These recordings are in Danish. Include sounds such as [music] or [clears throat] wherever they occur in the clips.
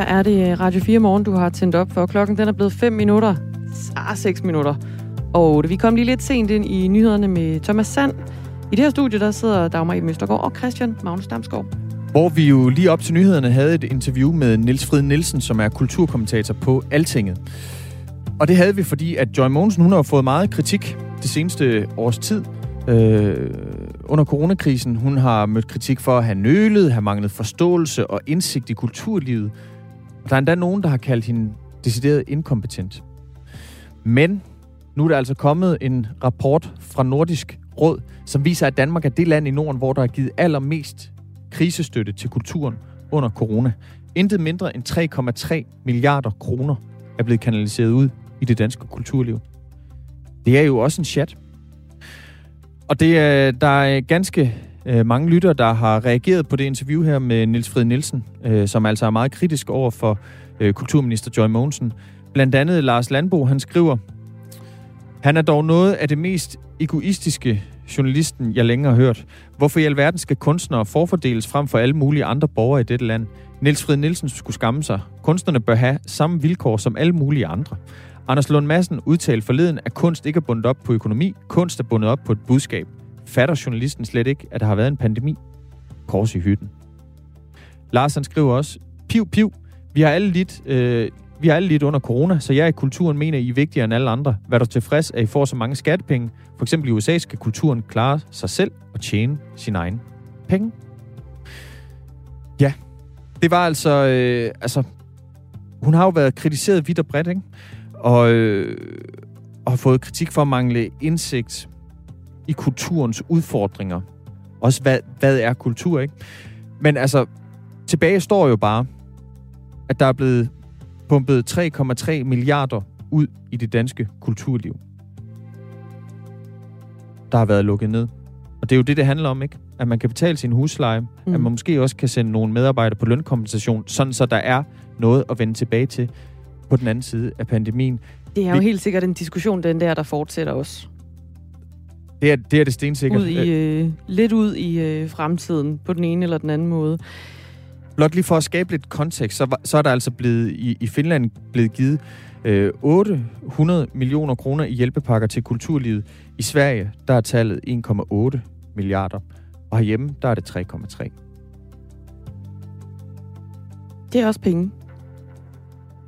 Her er det øh, Radio 4 morgen, du har tændt op for. Klokken den er blevet 5 minutter. Ah, 6 minutter. Og Vi kom lige lidt sent ind i nyhederne med Thomas Sand. I det her studie, der sidder Dagmar i Møstergaard og Christian Magnus Damsgaard. Hvor vi jo lige op til nyhederne havde et interview med Niels Frid Nielsen, som er kulturkommentator på Altinget. Og det havde vi, fordi at Joy Mogensen, hun har fået meget kritik det seneste års tid. Øh, under coronakrisen. Hun har mødt kritik for at have nølet, have manglet forståelse og indsigt i kulturlivet. Der er endda nogen, der har kaldt hende decideret inkompetent. Men nu er der altså kommet en rapport fra Nordisk Råd, som viser, at Danmark er det land i Norden, hvor der er givet allermest krisestøtte til kulturen under corona. Intet mindre end 3,3 milliarder kroner er blevet kanaliseret ud i det danske kulturliv. Det er jo også en chat. Og det er, der er ganske øh, mange lytter, der har reageret på det interview her med Niels Fred Nielsen, øh, som altså er meget kritisk over for øh, kulturminister Joy Mogensen. Blandt andet Lars Landbo, han skriver, han er dog noget af det mest egoistiske journalisten, jeg længere har hørt. Hvorfor i alverden skal kunstnere forfordeles frem for alle mulige andre borgere i dette land? Niels Fred Nielsen skulle skamme sig. Kunstnerne bør have samme vilkår som alle mulige andre. Anders Lund Madsen udtalte forleden, at kunst ikke er bundet op på økonomi. Kunst er bundet op på et budskab. Fatter journalisten slet ikke, at der har været en pandemi? Kors i hytten. Larsen skriver også, piv, piv, vi har alle lidt, øh, vi har alle lidt under corona, så jeg i kulturen mener, I er vigtigere end alle andre. Vær du tilfreds, at I får så mange skattepenge? For eksempel i USA skal kulturen klare sig selv og tjene sin egen penge. Ja, det var altså... Øh, altså hun har jo været kritiseret vidt og bredt, ikke? Og, øh, og har fået kritik for at mangle indsigt i kulturens udfordringer. Også hvad, hvad er kultur, ikke? Men altså, tilbage står jo bare, at der er blevet pumpet 3,3 milliarder ud i det danske kulturliv. Der har været lukket ned. Og det er jo det, det handler om, ikke? At man kan betale sin husleje, mm. at man måske også kan sende nogle medarbejdere på lønkompensation, sådan så der er noget at vende tilbage til på den anden side af pandemien. Det er jo Vi... helt sikkert en diskussion, den der, der fortsætter også. Det er det, er det stensikkert. Ud i, øh, lidt ud i øh, fremtiden, på den ene eller den anden måde. Blot lige for at skabe lidt kontekst, så, så er der altså blevet i, i Finland blevet givet øh, 800 millioner kroner i hjælpepakker til kulturlivet. I Sverige, der er tallet 1,8 milliarder. Og herhjemme, der er det 3,3. Det er også penge.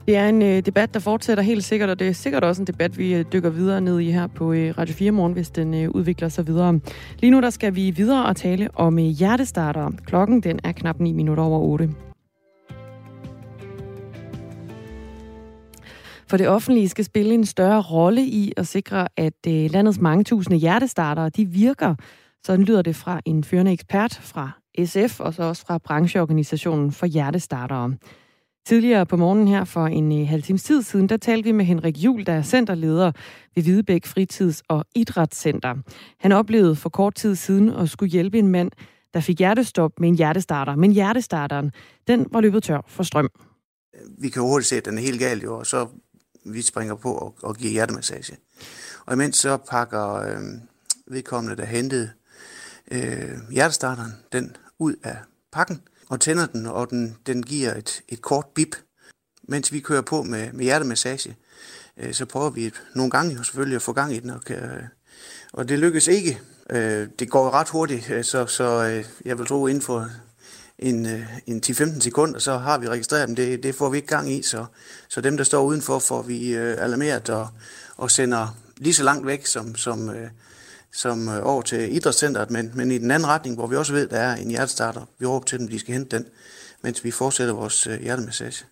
Det er en øh, debat, der fortsætter helt sikkert, og det er sikkert også en debat, vi øh, dykker videre ned i her på øh, Radio 4 morgen, hvis den øh, udvikler sig videre. Lige nu der skal vi videre og tale om øh, hjertestarter. Klokken den er knap 9 minutter over 8. For det offentlige skal spille en større rolle i at sikre, at øh, landets mange tusinde hjertestartere de virker. Sådan lyder det fra en førende ekspert fra SF, og så også fra brancheorganisationen for hjertestartere. Tidligere på morgenen her for en øh, halv times tid siden, der talte vi med Henrik Jul, der er centerleder ved Hvidebæk Fritids- og Idrætscenter. Han oplevede for kort tid siden at skulle hjælpe en mand, der fik hjertestop med en hjertestarter. Men hjertestarteren, den var løbet tør for strøm. Vi kan hurtigt se, at den er helt galt jo, og så vi springer på og, og giver hjertemassage. Og imens så pakker øh, vedkommende, der hentede øh, hjertestarteren, den ud af pakken, og tænder den, og den, den giver et, et kort bip. Mens vi kører på med, med hjertemassage, øh, så prøver vi et, nogle gange jo selvfølgelig at få gang i den, og, kan, øh, og det lykkes ikke. Øh, det går ret hurtigt, øh, så, så øh, jeg vil tro inden for en, øh, en 10-15 sekunder, så har vi registreret dem. Det, det får vi ikke gang i, så, så dem, der står udenfor, får vi øh, alarmeret og, og sender lige så langt væk, som, som, øh, som øh, over til idrætscenteret, men, men i den anden retning, hvor vi også ved, der er en hjertestarter. Vi råber til dem, de skal hente den, mens vi fortsætter vores øh, hjertemassage.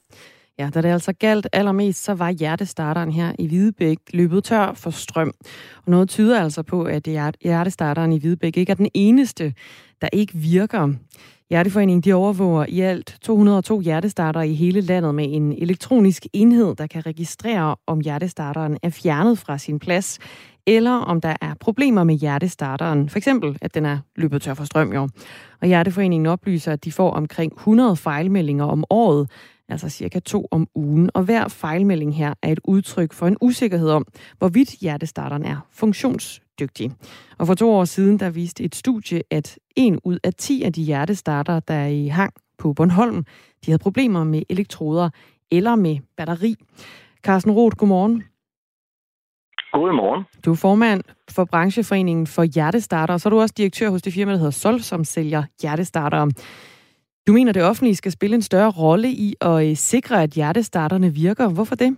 Ja, da det altså galt allermest, så var hjertestarteren her i Hvidebæk løbet tør for strøm. Og noget tyder altså på, at hjertestarteren i Hvidebæk ikke er den eneste, der ikke virker. Hjerteforeningen de overvåger i alt 202 hjertestarter i hele landet med en elektronisk enhed, der kan registrere, om hjertestarteren er fjernet fra sin plads, eller om der er problemer med hjertestarteren. For eksempel, at den er løbet tør for strøm, jo. Og Hjerteforeningen oplyser, at de får omkring 100 fejlmeldinger om året, altså cirka to om ugen. Og hver fejlmelding her er et udtryk for en usikkerhed om, hvorvidt hjertestarteren er funktionsdygtig. Og for to år siden, der viste et studie, at en ud af 10 af de hjertestarter, der er i hang på Bornholm. De havde problemer med elektroder eller med batteri. Carsten Roth, godmorgen. Godmorgen. Du er formand for brancheforeningen for hjertestarter, og så er du også direktør hos det firma, der hedder Sol, som sælger hjertestartere. Du mener, det offentlige skal spille en større rolle i at øh, sikre, at hjertestarterne virker. Hvorfor det?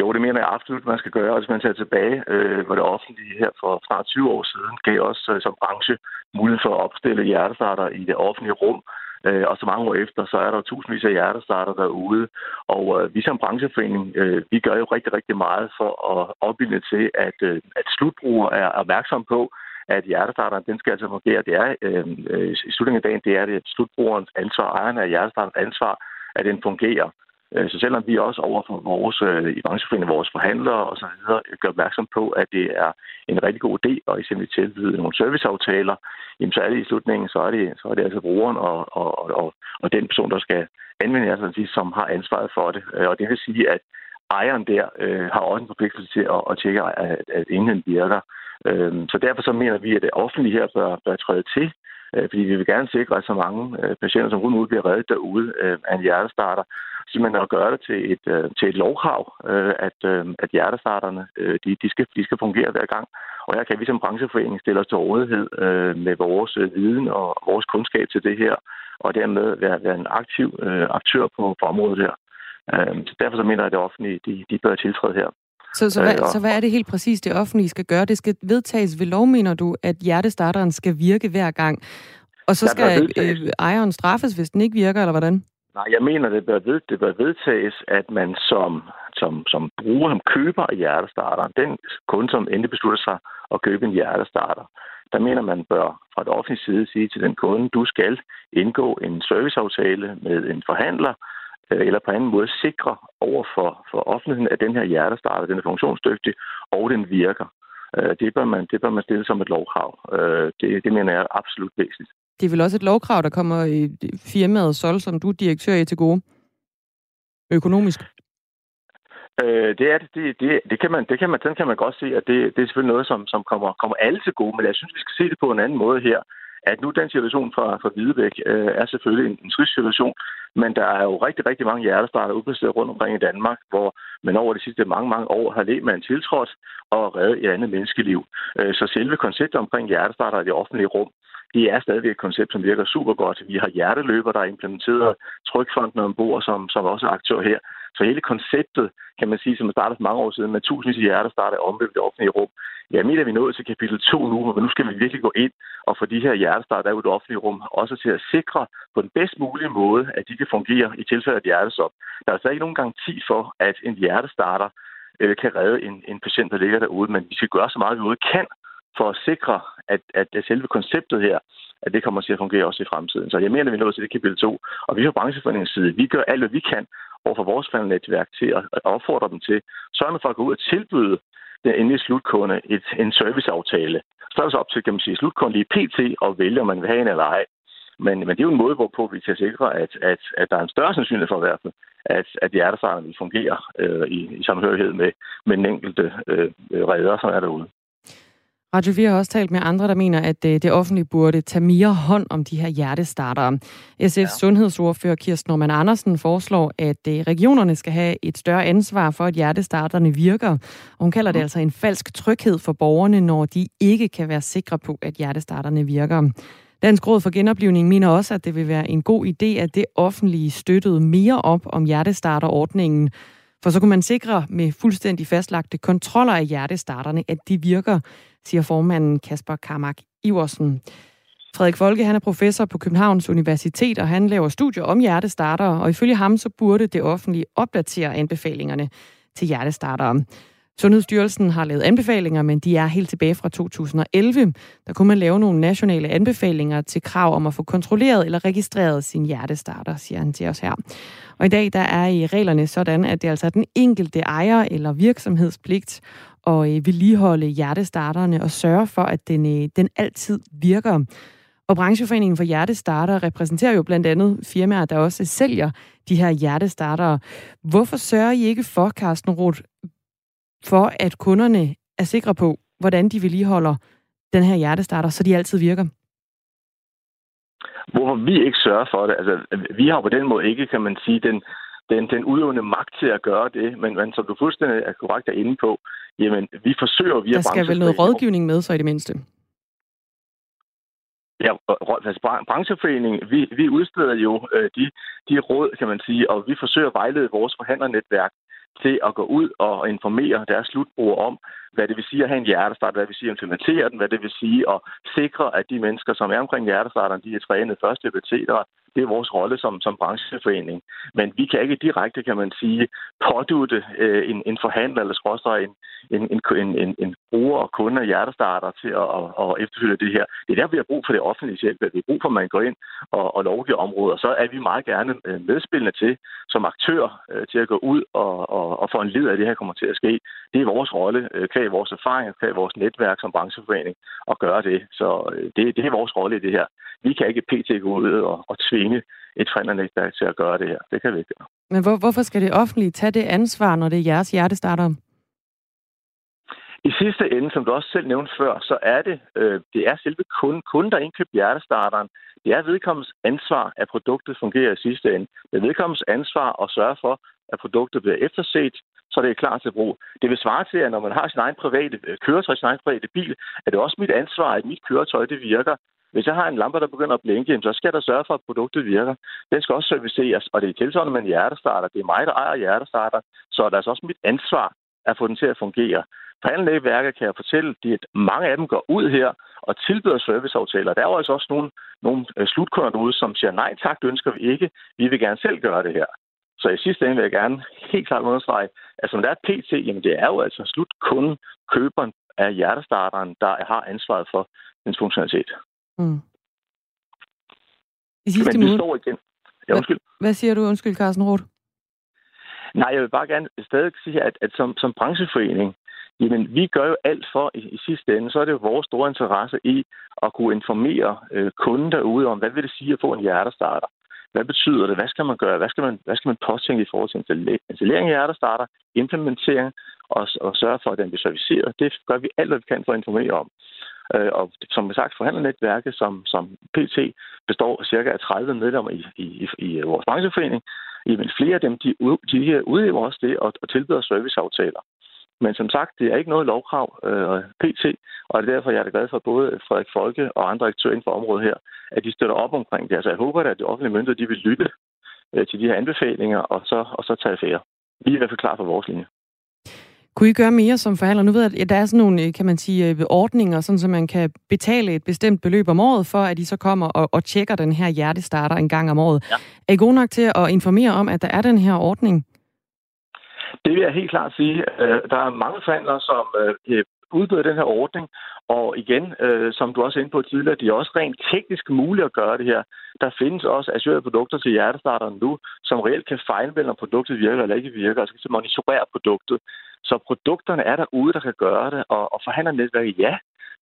Jo, det mener jeg absolut, man skal gøre. Og hvis man tager tilbage, øh, hvor det offentlige her for snart 20 år siden gav også øh, som branche mulighed for at opstille hjertestarter i det offentlige rum. Øh, og så mange år efter, så er der tusindvis af hjertestarter derude. Og øh, vi som brancheforening, øh, vi gør jo rigtig, rigtig meget for at opbilde til, at, øh, at slutbrugere er opmærksom på, at hjertestarteren, den skal altså fungere. Det er øh, øh, i slutningen af dagen, det er det slutbrugerens ansvar, ejeren af hjertestarterens ansvar, at den fungerer. Øh, så selvom vi også over for vores, øh, i brancheforeningen, vores forhandlere og så videre, øh, gør opmærksom på, at det er en rigtig god idé, og eksempelvis tilbyde nogle serviceaftaler, jamen så er det i slutningen, så er det, så er det altså brugeren og, og, og, og den person, der skal anvende altså, som har ansvaret for det. Og det vil sige, at ejeren der øh, har også en forpligtelse til at, at tjekke, at, at enheden virker. Øh, så derfor så mener vi, at det offentlige her bør, bør træde til, øh, fordi vi vil gerne sikre, at så mange øh, patienter som muligt bliver reddet derude øh, af en hjertestarter simpelthen at gøre det til et, øh, til et lovkrav, øh, at, øh, at hjertestarterne øh, de, de, skal, de skal fungere hver gang. Og her kan vi som brancheforening stille os til rådighed øh, med vores øh, viden og vores kundskab til det her, og dermed være, være en aktiv øh, aktør på, på området her. Øh, så derfor så mener jeg, at det offentlige de, de bør tiltræde her. Så, så, hvad, øh, så hvad er det helt præcis, det offentlige skal gøre? Det skal vedtages ved lov, mener du, at hjertestarteren skal virke hver gang? Og så skal øh, ejeren straffes, hvis den ikke virker, eller hvordan? Nej, jeg mener, det bør, ved, det bør vedtages, at man som, som, som bruger, som køber af hjertestarteren, den kunde, som endelig beslutter sig at købe en hjertestarter, der mener man bør fra det offentlige side sige til den kunde, du skal indgå en serviceaftale med en forhandler, eller på anden måde sikre over for, for offentligheden, at den her hjertestarter, den er funktionsdygtig, og den virker. Øh, det bør man, det bør man stille som et lovkrav. Øh, det, det mener jeg er absolut væsentligt. Det er vel også et lovkrav, der kommer i firmaet Sol, som du er direktør i til gode? Økonomisk? Øh, det er det, det, det, det kan man, det kan man, den kan man godt se, at det, det er selvfølgelig noget, som, som kommer, kommer alle til gode, men jeg synes, vi skal se det på en anden måde her at nu den situation fra, fra Hvidebæk øh, er selvfølgelig en, en trist situation, men der er jo rigtig, rigtig mange hjertestarter udplaceret rundt omkring i Danmark, hvor man over de sidste mange, mange år har let med en tiltrådt og reddet et andet menneskeliv. Øh, så selve konceptet omkring hjertestarter i det offentlige rum, det er stadigvæk et koncept, som virker super godt. Vi har hjerteløber, der er implementeret trykfonden ombord, som, som også er aktør her. Så hele konceptet, kan man sige, som er startet for mange år siden, med tusindvis af hjerter starter omløb i det offentlige rum. Ja, mener vi nået til kapitel 2 nu, men nu skal vi virkelig gå ind og få de her hjertestarter der er i det offentlige rum, også til at sikre på den bedst mulige måde, at de kan fungere i tilfælde af hjertestop. Der er altså ikke nogen garanti for, at en hjertestarter øh, kan redde en, en patient, der ligger derude, men vi skal gøre så meget, vi overhovedet kan for at sikre, at, at selve konceptet her, at det kommer til at fungere også i fremtiden. Så jeg mener, at vi er nået til det kapitel 2. Og vi fra brancheforeningens side, vi gør alt, hvad vi kan over for vores netværk til at opfordre dem til, sørge for at gå ud og tilbyde den endelige slutkunde et, en serviceaftale. Så er det så op til, kan man sige, slutkunden lige pt. og vælge, om man vil have en eller ej. Men, men det er jo en måde, hvorpå vi kan sikre, at, at, at der er en større sandsynlighed for i hvert fald, at, at hjertestarterne vil fungere øh, i, i samhørighed med, med den enkelte øh, øh redder, som er derude. Radio 4 har også talt med andre, der mener, at øh, det offentlige burde tage mere hånd om de her hjertestartere. SF's ja. sundhedsordfører Kirsten Norman Andersen foreslår, at øh, regionerne skal have et større ansvar for, at hjertestarterne virker. Og hun kalder det mhm. altså en falsk tryghed for borgerne, når de ikke kan være sikre på, at hjertestarterne virker. Dansk Råd for Genoplivning mener også, at det vil være en god idé, at det offentlige støttede mere op om hjertestarterordningen, for så kunne man sikre med fuldstændig fastlagte kontroller af hjertestarterne, at de virker, siger formanden Kasper Karmak Iversen. Frederik Folke han er professor på Københavns Universitet, og han laver studier om hjertestarter, og ifølge ham så burde det offentlige opdatere anbefalingerne til hjertestartere. Sundhedsstyrelsen har lavet anbefalinger, men de er helt tilbage fra 2011. Der kunne man lave nogle nationale anbefalinger til krav om at få kontrolleret eller registreret sin hjertestarter, siger han til os her. Og i dag der er i reglerne sådan, at det altså er altså den enkelte ejer eller virksomhedspligt at øh, vedligeholde hjertestarterne og sørge for, at den, øh, den altid virker. Og Brancheforeningen for Hjertestarter repræsenterer jo blandt andet firmaer, der også sælger de her hjertestartere. Hvorfor sørger I ikke for, Carsten Roth, for at kunderne er sikre på, hvordan de vedligeholder den her hjertestarter, så de altid virker? Hvorfor vi ikke sørger for det, altså vi har på den måde ikke, kan man sige, den, den, den udøvende magt til at gøre det, men, men som du fuldstændig er korrekt er inde på, jamen vi forsøger via Der skal vel noget rådgivning med så i det mindste? Ja, altså brancheforeningen, vi, vi udsteder jo øh, de, de råd, kan man sige, og vi forsøger at vejlede vores forhandlernetværk til at gå ud og informere deres slutbrugere om, hvad det vil sige at have en hjertestart, hvad det vil sige at implementere den, hvad det vil sige at sikre, at de mennesker, som er omkring hjertestarteren, de er trænet første etc. Det er vores rolle som, som brancheforening. Men vi kan ikke direkte, kan man sige, pådute øh, en, en forhandler eller skråstrej en, en, en, en, en bruger og kunde af hjertestarter til at, at, at efterfylde det her. Det er der, vi har brug for det offentlige hjælp. Vi har brug for, at man går ind og, og lovgiver områder. Så er vi meget gerne øh, medspillende til, som aktør, øh, til at gå ud og, og, og få en led af det her kommer til at ske. Det er vores rolle, øh, kan vores erfaring, kan vores netværk som brancheforening at gøre det. Så det, det er vores rolle i det her. Vi kan ikke pt. gå ud og, og tvinge et forældrenetværk til at gøre det her. Det kan vi ikke gøre. Men hvor, hvorfor skal det offentlige tage det ansvar, når det er jeres hjertestarter? I sidste ende, som du også selv nævnte før, så er det, øh, det er selve kunden, kunden, der indkøber hjertestarteren. Det er vedkommens ansvar, at produktet fungerer i sidste ende. Det er vedkommens ansvar at sørge for, at produktet bliver efterset, så det er klar til brug. Det vil svare til, at når man har sin egen private øh, køretøj, sin egen private bil, er det også mit ansvar, at mit køretøj det virker. Hvis jeg har en lampe, der begynder at blinke, så skal der sørge for, at produktet virker. Den skal også serviceres, og det er tilsvarende med en hjertestarter. Det er mig, der ejer hjertestarter, så er det altså også mit ansvar at få den til at fungere. På alle kan jeg fortælle, at mange af dem går ud her og tilbyder serviceaftaler. Der er jo altså også nogle, nogle øh, slutkunder derude, som siger, nej tak, det ønsker vi ikke. Vi vil gerne selv gøre det her. Så i sidste ende vil jeg gerne helt klart understrege, at som der er PT, jamen det er jo altså slutkunden, køberen af hjertestarteren, der har ansvaret for dens funktionalitet. Mm. I sidste Men det står igen. Ja, undskyld. Hvad, hvad siger du, undskyld, Carsten Roth? Nej, jeg vil bare gerne stadig sige, at, at som, som brancheforening, jamen vi gør jo alt for i, i sidste ende, så er det jo vores store interesse i at kunne informere øh, kunden derude om, hvad vil det sige at få en hjertestarter? Hvad betyder det? Hvad skal man gøre? Hvad skal man, hvad skal man påtænke i forhold til installering af hjertestarter, implementering og, og sørge for, at den bliver serviceret? Det gør vi alt, hvad vi kan for at informere om. Øh, og som sagt, forhandlernetværket, som, som PT består af cirka 30 medlemmer i, i, i vores brancheforening. Jamen flere af dem, de, de udøver også det og, og tilbyder serviceaftaler. Men som sagt, det er ikke noget lovkrav øh, PT, og det er derfor, jeg er glad for både Frederik Folke og andre aktører inden for området her, at de støtter op omkring det. Altså jeg håber, at de offentlige myndigheder de vil lytte øh, til de her anbefalinger, og så, og så tage affære. Vi er i hvert fald klar for vores linje. Kunne I gøre mere som forhandler? Nu ved jeg, at der er sådan nogle, kan man sige, øh, ordninger, sådan så man kan betale et bestemt beløb om året, for at de så kommer og, og tjekker den her hjertestarter en gang om året. Ja. Er I gode nok til at informere om, at der er den her ordning? Det vil jeg helt klart sige. Øh, der er mange forhandlere, som øh, udbyder den her ordning, og igen, øh, som du også er inde på tidligere, det er også rent teknisk muligt at gøre det her. Der findes også assurerede produkter til hjertestarteren nu, som reelt kan fejlvælge, om produktet virker eller ikke virker, altså, og skal monitorere produktet. Så produkterne er derude, der kan gøre det, og, og forhandlernetværket, ja,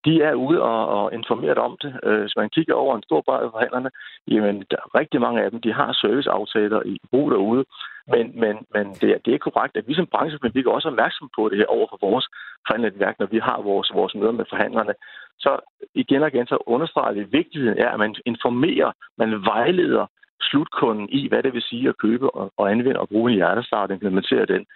de er ude og, og informeret om det. Øh, hvis man kigger over en stor bred af forhandlerne, jamen der, er rigtig mange af dem, de har serviceaftaler i brug derude. Men, men, men det, er, det er korrekt, at vi som branche, vi er også opmærksom på det her over for vores forhandlernetværk, når vi har vores, vores møder med forhandlerne. Så igen og igen, så understreger det vigtigheden er, at man informerer, man vejleder slutkunden i, hvad det vil sige at købe og, og anvende og bruge en hjertestart og implementere den.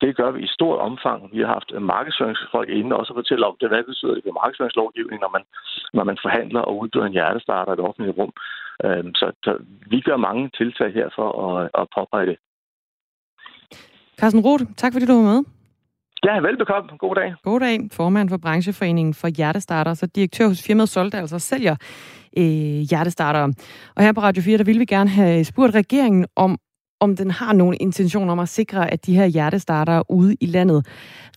Det gør vi i stort omfang. Vi har haft markedsføringsfolk inde også og fortælle om det, hvad betyder det ved markedsføringslovgivning, når man, når man forhandler og udbyder en hjertestarter i et offentligt rum. Øhm, så, så vi gør mange tiltag her for at, at påpege det. Carsten Roth, tak fordi du var med. Ja, velbekomme. God dag. God dag. Formand for Brancheforeningen for Hjertestarter, så direktør hos firmaet Solte, altså sælger øh, hjertestarter. Og her på Radio 4, der vil vi gerne have spurgt regeringen om, om den har nogen intention om at sikre, at de her hjertestartere ude i landet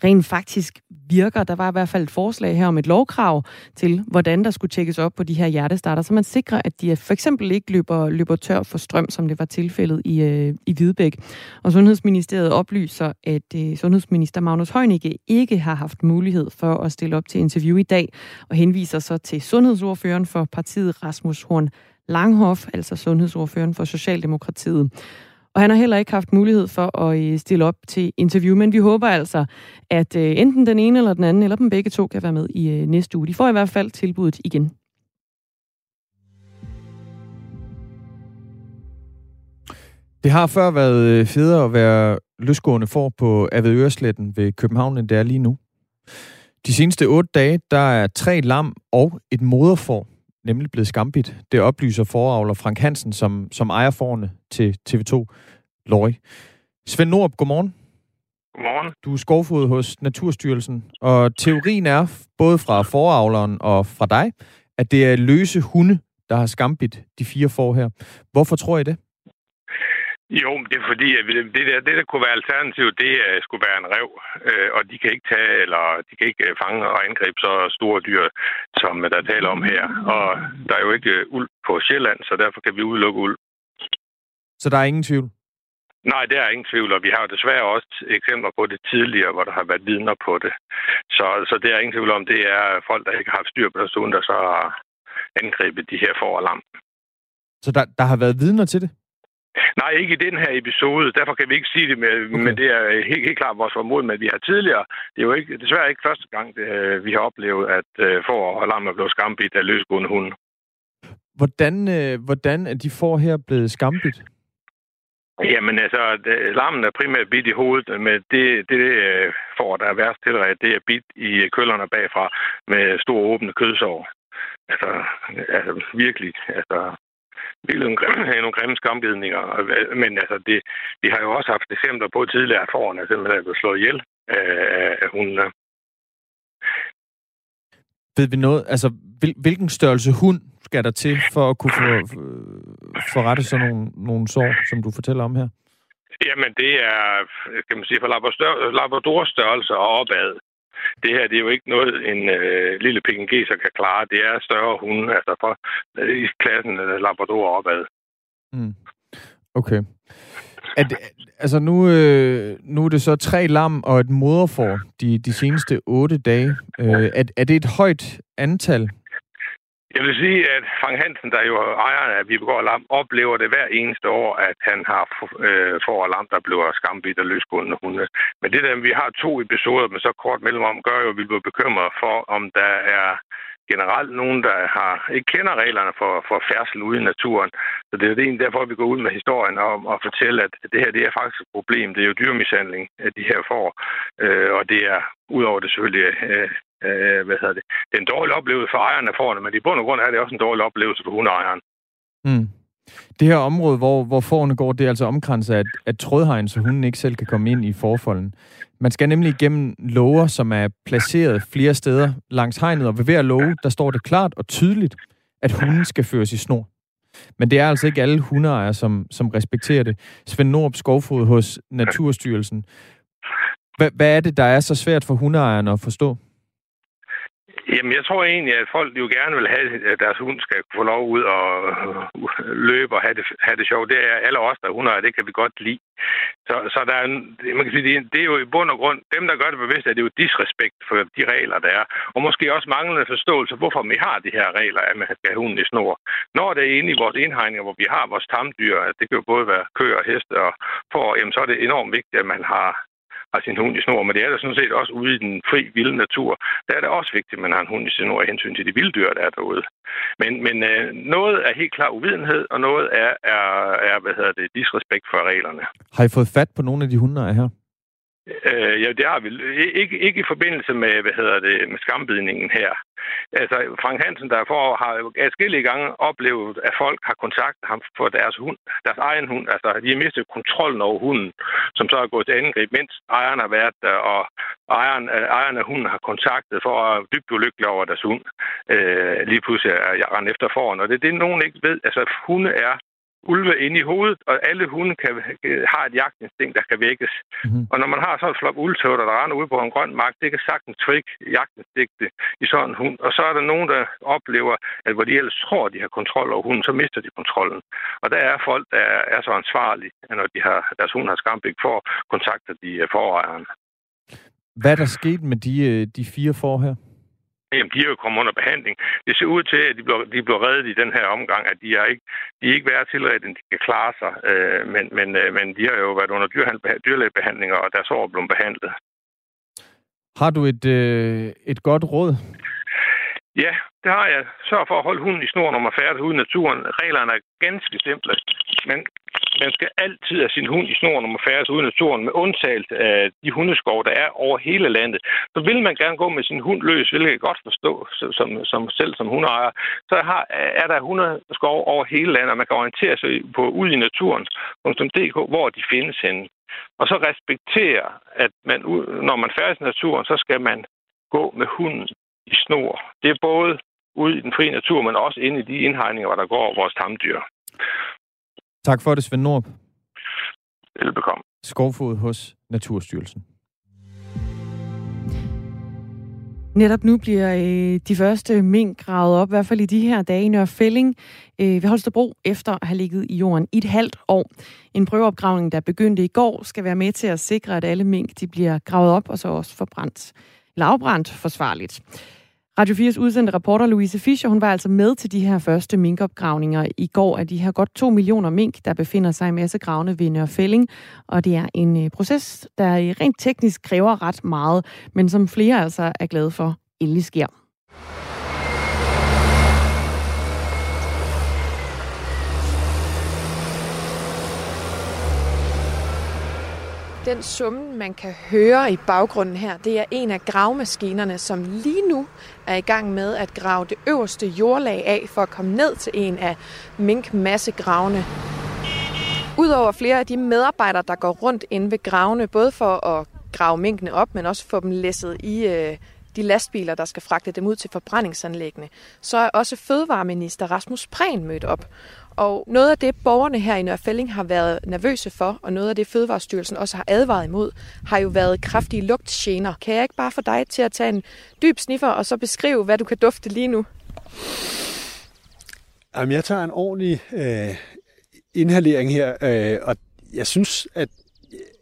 rent faktisk virker. Der var i hvert fald et forslag her om et lovkrav til, hvordan der skulle tjekkes op på de her hjertestarter, så man sikrer, at de for eksempel ikke løber, løber tør for strøm, som det var tilfældet i, øh, i Hvidebæk. Og Sundhedsministeriet oplyser, at øh, Sundhedsminister Magnus Heunicke ikke har haft mulighed for at stille op til interview i dag, og henviser så til sundhedsordføreren for partiet Rasmus Horn Langhoff, altså sundhedsordføreren for Socialdemokratiet. Og han har heller ikke haft mulighed for at øh, stille op til interview, men vi håber altså, at øh, enten den ene eller den anden, eller dem begge to, kan være med i øh, næste uge. De får i hvert fald tilbuddet igen. Det har før været federe at være løsgående for på Avedøresletten ved København, end det er lige nu. De seneste otte dage, der er tre lam og et moderfor nemlig blevet skambit. Det oplyser foravler Frank Hansen, som, som ejer forne til TV2 Løg. Svend Nord, godmorgen. Godmorgen. Du er skovfod hos Naturstyrelsen, og teorien er, både fra foravleren og fra dig, at det er løse hunde, der har skambit de fire får her. Hvorfor tror I det? Jo, det er fordi, at det der, det der kunne være alternativet, det uh, skulle være en rev, uh, og de kan ikke tage, eller de kan ikke uh, fange og angribe så store dyr, som der taler om her. Og der er jo ikke uh, uld på Sjælland, så derfor kan vi udelukke uld. Så der er ingen tvivl? Nej, det er ingen tvivl, og vi har jo desværre også eksempler på det tidligere, hvor der har været vidner på det. Så, så det er ingen tvivl om, det er folk, der ikke har haft styr på det, der så har angrebet de her for og lam. Så der, der har været vidner til det? Nej, ikke i den her episode. Derfor kan vi ikke sige det, med, okay. men det er helt, helt klart vores formod, men vi har tidligere, det er jo ikke, desværre ikke første gang, det, øh, vi har oplevet, at uh, får og lam er blevet skambit af løsgående hunde. Hvordan, uh, hvordan er de får her blevet skambit? Jamen altså, det, lammen er primært bit i hovedet, men det, det får, der er værst tilret, det er bit i køllerne bagfra med store åbne kødsår. Altså, altså virkelig, altså virkelig [clears throat] nogle grimme, nogle grimme skambidninger. Men altså, det, vi har jo også haft eksempler på tidligere, at forerne simpelthen er blevet slået ihjel af, af hundene. Ved vi noget, altså hvil, hvilken størrelse hund skal der til for at kunne få, forrette sådan nogle, nogle sår, som du fortæller om her? Jamen, det er, kan man sige, fra Labrador størrelse og opad det her det er jo ikke noget, en øh, lille pekingeser kan klare. Det er større hunde, altså fra øh, i klassen øh, Labrador opad. Mm. Okay. At, altså nu, øh, nu er det så tre lam og et moderfor de, de seneste otte dage. Øh, er, er det et højt antal jeg vil sige, at Frank Hansen, der jo er ejeren af Vibegård Lam, oplever det hver eneste år, at han har øh, for lam, der bliver skambidt og løsgående hunde. Men det der, vi har to episoder med så kort mellemrum, gør jo, at vi bliver bekymret for, om der er generelt nogen, der har, ikke kender reglerne for, for færdsel ude i naturen. Så det er det egentlig derfor, vi går ud med historien om at fortælle, at det her det er faktisk et problem. Det er jo dyrmishandling, at de her får. Øh, og det er udover det selvfølgelig øh, øh, hvad hedder det, det er en dårlig oplevelse for ejeren af forerne, men i bund og grund er det også en dårlig oplevelse for hundeejeren. Mm. Det her område, hvor, hvor forerne går, det er altså omkranset af, af trådhegn, så hunden ikke selv kan komme ind i forfolden. Man skal nemlig igennem lover, som er placeret flere steder langs hegnet, og ved hver love, der står det klart og tydeligt, at hunden skal føres i snor. Men det er altså ikke alle hundeejere, som, som respekterer det. Svend Norup Skovfod hos Naturstyrelsen. Hvad, hvad er det, der er så svært for hundeejerne at forstå? Jamen, jeg tror egentlig, at folk jo gerne vil have, at deres hund skal få lov ud og øh, løbe og have det, have det sjovt. Det er alle os, der hunder, det kan vi godt lide. Så, så der er, man kan sige, det er jo i bund og grund, dem, der gør det bevidst, er det jo disrespekt for de regler, der er. Og måske også manglende forståelse, hvorfor vi har de her regler, at man skal have hunden i snor. Når det er inde i vores indhegninger, hvor vi har vores tamdyr, det kan jo både være køer og heste og får, jamen, så er det enormt vigtigt, at man har har sin hund i snor, men det er der sådan set også ude i den fri, vilde natur. Der er det også vigtigt, at man har en hund i snor i hensyn til de vilde dyr, der er derude. Men, men øh, noget er helt klar uvidenhed, og noget er, er, er hvad hedder det, disrespekt for reglerne. Har I fået fat på nogle af de hunde, der er her? Øh, ja, det har vi. Ikke, ikke i forbindelse med, hvad hedder det, med skambidningen her. Altså, Frank Hansen, der for, har jo adskillige gange oplevet, at folk har kontaktet ham for deres hund, deres egen hund. Altså, de har mistet kontrollen over hunden, som så er gået til angreb, mens ejeren har været der, og ejeren, ejeren af hunden har kontaktet for at dybt ulykkelig over deres hund. Øh, lige pludselig er jeg rendt efter foran, og det er det, nogen ikke ved. Altså, hunde er ulve inde i hovedet, og alle hunde kan, har et jagtinstinkt, der kan vækkes. Mm-hmm. Og når man har sådan en flok uldtøvter, der render ud på en grøn mark, det kan sagtens trick jagtinstinket i sådan en hund. Og så er der nogen, der oplever, at hvor de ellers tror, de har kontrol over hunden, så mister de kontrollen. Og der er folk, der er så ansvarlige, at når de har, deres hund har skambik for, kontakter de forejeren. Hvad er der sket med de, øh, de fire får her? Jamen, de er jo kommet under behandling. Det ser ud til, at de bliver, de bliver reddet i den her omgang, at de er ikke, de er ikke været tilredt, at de kan klare sig. Øh, men, men, øh, men de har jo været under dyrlægebehandlinger, og deres år er blevet behandlet. Har du et, øh, et godt råd? Ja, det har jeg. Sørg for at holde hunden i snor, når man færdes ude i naturen. Reglerne er ganske simple. Men man skal altid have sin hund i snor, når man færdes ude i naturen, med undtagelse af de hundeskov, der er over hele landet. Så vil man gerne gå med sin hund løs, hvilket jeg godt forstå, som, som selv som hundeejer. Så har, er der hundeskov over hele landet, og man kan orientere sig på ud i naturen.dk, hvor de findes henne. Og så respektere, at man, når man færdes i naturen, så skal man gå med hunden i snor. Det er både ude i den frie natur, men også inde i de indhegninger, hvor der går vores tamdyr. Tak for det, Svend Norb. Velbekomme. Skovfod hos Naturstyrelsen. Netop nu bliver øh, de første mink gravet op, i hvert fald i de her dage i Nørrefælling øh, ved Holstebro, efter at have ligget i jorden i et halvt år. En prøveopgravning, der begyndte i går, skal være med til at sikre, at alle mink de bliver gravet op og så også forbrændt, lavbrændt forsvarligt. Radio 4's udsendte reporter Louise Fischer, hun var altså med til de her første minkopgravninger i går af de her godt 2 millioner mink, der befinder sig i massegravene ved Nørfælling. Og det er en øh, proces, der rent teknisk kræver ret meget, men som flere altså er glade for endelig sker. Den summen, man kan høre i baggrunden her, det er en af gravemaskinerne, som lige nu er i gang med at grave det øverste jordlag af for at komme ned til en af minkmassegravene. Udover flere af de medarbejdere, der går rundt inde ved gravene, både for at grave minkene op, men også få dem læsset i øh, de lastbiler, der skal fragte dem ud til forbrændingsanlæggene, så er også Fødevareminister Rasmus Prehn mødt op. Og noget af det, borgerne her i Nørrefælling har været nervøse for, og noget af det, Fødevarestyrelsen også har advaret imod, har jo været kraftige lugtgener. Kan jeg ikke bare få dig til at tage en dyb sniffer, og så beskrive, hvad du kan dufte lige nu? Jamen, jeg tager en ordentlig øh, inhalering her, øh, og jeg synes, at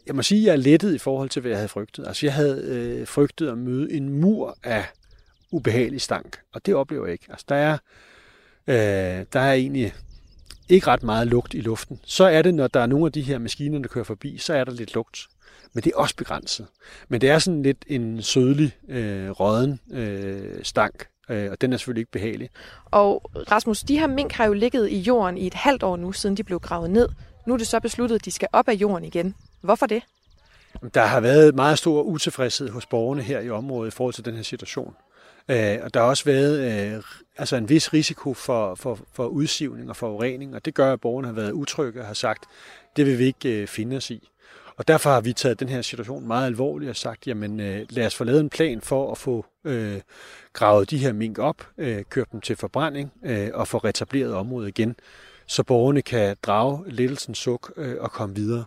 jeg må sige, at jeg er lettet i forhold til, hvad jeg havde frygtet. Altså, jeg havde øh, frygtet at møde en mur af ubehagelig stank, og det oplever jeg ikke. Altså, der er, øh, der er egentlig ikke ret meget lugt i luften. Så er det, når der er nogle af de her maskiner, der kører forbi, så er der lidt lugt. Men det er også begrænset. Men det er sådan lidt en sødlig, øh, råden øh, stank, øh, og den er selvfølgelig ikke behagelig. Og Rasmus, de her mink har jo ligget i jorden i et halvt år nu, siden de blev gravet ned. Nu er det så besluttet, at de skal op af jorden igen. Hvorfor det? Der har været meget stor utilfredshed hos borgerne her i området i forhold til den her situation. Øh, og der har også været øh, altså en vis risiko for, for, for udsivning og forurening, og det gør, at borgerne har været utrygge og har sagt, det vil vi ikke øh, finde os i. Og derfor har vi taget den her situation meget alvorligt og sagt, jamen øh, lad os få lavet en plan for at få øh, gravet de her mink op, øh, kørt dem til forbrænding øh, og få retableret området igen, så borgerne kan drage lettelsens suk øh, og komme videre.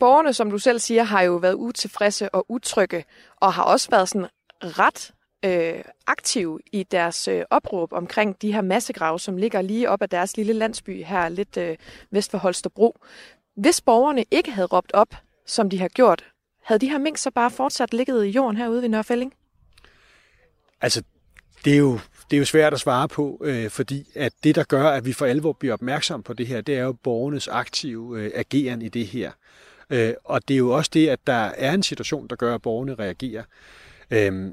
Borgerne, som du selv siger, har jo været utilfredse og utrygge, og har også været sådan ret øh, aktive i deres øh, opråb omkring de her massegrave, som ligger lige op ad deres lille landsby her lidt øh, vest for Holstebro. Hvis borgerne ikke havde råbt op, som de har gjort, havde de her mink så bare fortsat ligget i jorden herude ved Nørfælling? Altså, det er jo, det er jo svært at svare på, øh, fordi at det, der gør, at vi for alvor bliver opmærksom på det her, det er jo borgernes aktive øh, ageren i det her. Øh, og det er jo også det, at der er en situation, der gør, at borgerne reagerer. Øh,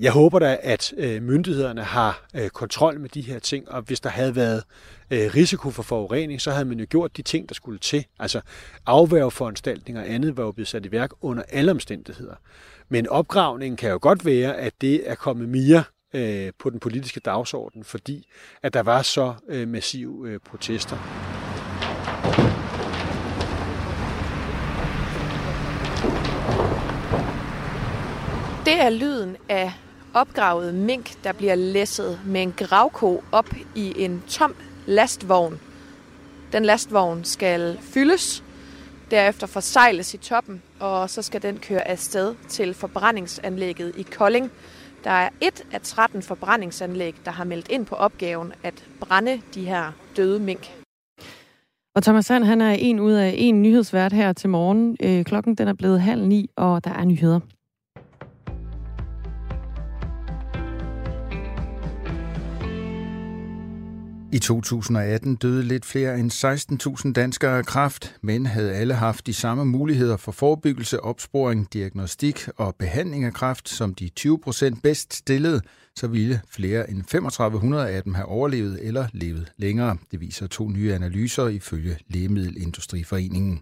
jeg håber da, at øh, myndighederne har øh, kontrol med de her ting, og hvis der havde været øh, risiko for forurening, så havde man jo gjort de ting, der skulle til. Altså afværgeforanstaltninger og andet var jo blevet sat i værk under alle omstændigheder. Men opgravningen kan jo godt være, at det er kommet mere øh, på den politiske dagsorden, fordi at der var så øh, massive øh, protester. Det er lyden af opgravet mink, der bliver læsset med en gravko op i en tom lastvogn. Den lastvogn skal fyldes, derefter forsejles i toppen, og så skal den køre afsted til forbrændingsanlægget i Kolding. Der er et af 13 forbrændingsanlæg, der har meldt ind på opgaven at brænde de her døde mink. Og Thomas Sand, han er en ud af en nyhedsvært her til morgen. Øh, klokken den er blevet halv ni, og der er nyheder. I 2018 døde lidt flere end 16.000 danskere af kræft, men havde alle haft de samme muligheder for forebyggelse, opsporing, diagnostik og behandling af kræft som de 20 procent bedst stillede, så ville flere end 3500 af dem have overlevet eller levet længere. Det viser to nye analyser ifølge Lægemiddelindustriforeningen.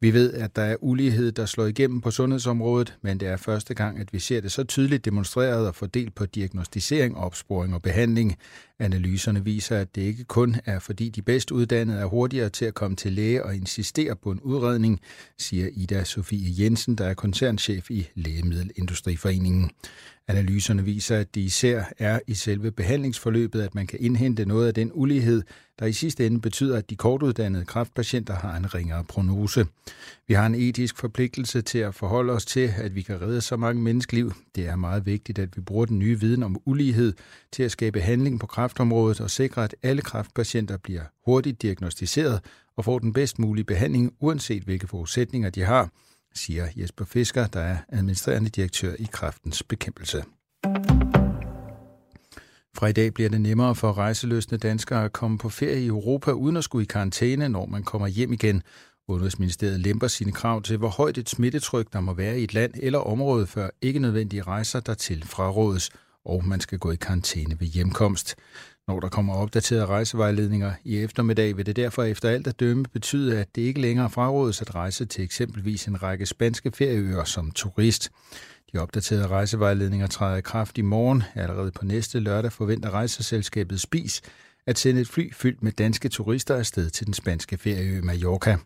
Vi ved, at der er ulighed, der slår igennem på sundhedsområdet, men det er første gang, at vi ser det så tydeligt demonstreret og fordelt på diagnostisering, opsporing og behandling. Analyserne viser, at det ikke kun er fordi de bedst uddannede er hurtigere til at komme til læge og insistere på en udredning, siger Ida Sofie Jensen, der er koncernchef i Lægemiddelindustriforeningen. Analyserne viser, at det især er i selve behandlingsforløbet, at man kan indhente noget af den ulighed, der i sidste ende betyder, at de kortuddannede kræftpatienter har en ringere prognose. Vi har en etisk forpligtelse til at forholde os til, at vi kan redde så mange menneskeliv. Det er meget vigtigt, at vi bruger den nye viden om ulighed til at skabe handling på kræftområdet og sikre, at alle kræftpatienter bliver hurtigt diagnostiseret og får den bedst mulige behandling, uanset hvilke forudsætninger de har, siger Jesper Fisker, der er administrerende direktør i Kræftens Bekæmpelse. Fra i dag bliver det nemmere for rejseløsende danskere at komme på ferie i Europa uden at skulle i karantæne, når man kommer hjem igen. Udenrigsministeriet lemper sine krav til, hvor højt et smittetryk der må være i et land eller område, før ikke nødvendige rejser dertil frarådes, og man skal gå i karantæne ved hjemkomst. Når der kommer opdaterede rejsevejledninger i eftermiddag, vil det derfor efter alt at dømme betyde, at det ikke længere frarådes at rejse til eksempelvis en række spanske ferieøer som turist. De opdaterede rejsevejledninger træder i kraft i morgen. Allerede på næste lørdag forventer rejseselskabet Spis at sende et fly fyldt med danske turister afsted til den spanske ferieø Mallorca.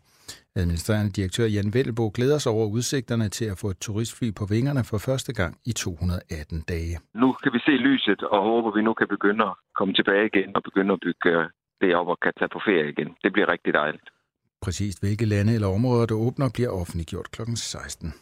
Administrerende direktør Jan Vellebo glæder sig over udsigterne til at få et turistfly på vingerne for første gang i 218 dage. Nu kan vi se lyset og håber, vi nu kan begynde at komme tilbage igen og begynde at bygge øh, det op og kan tage på ferie igen. Det bliver rigtig dejligt. Præcis hvilke lande eller områder, der åbner, bliver offentliggjort kl. 16.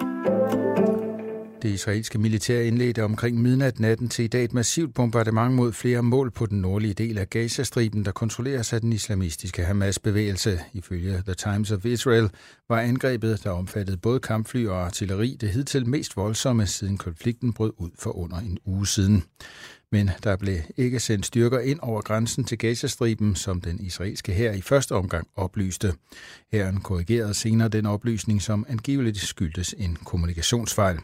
Det israelske militær indledte omkring midnat natten til i dag et massivt bombardement mod flere mål på den nordlige del af Gazastriben, der kontrolleres af den islamistiske Hamas-bevægelse. Ifølge The Times of Israel var angrebet, der omfattede både kampfly og artilleri, det hidtil mest voldsomme, siden konflikten brød ud for under en uge siden men der blev ikke sendt styrker ind over grænsen til Gazastriben, som den israelske hær i første omgang oplyste. Hæren korrigerede senere den oplysning, som angiveligt skyldtes en kommunikationsfejl.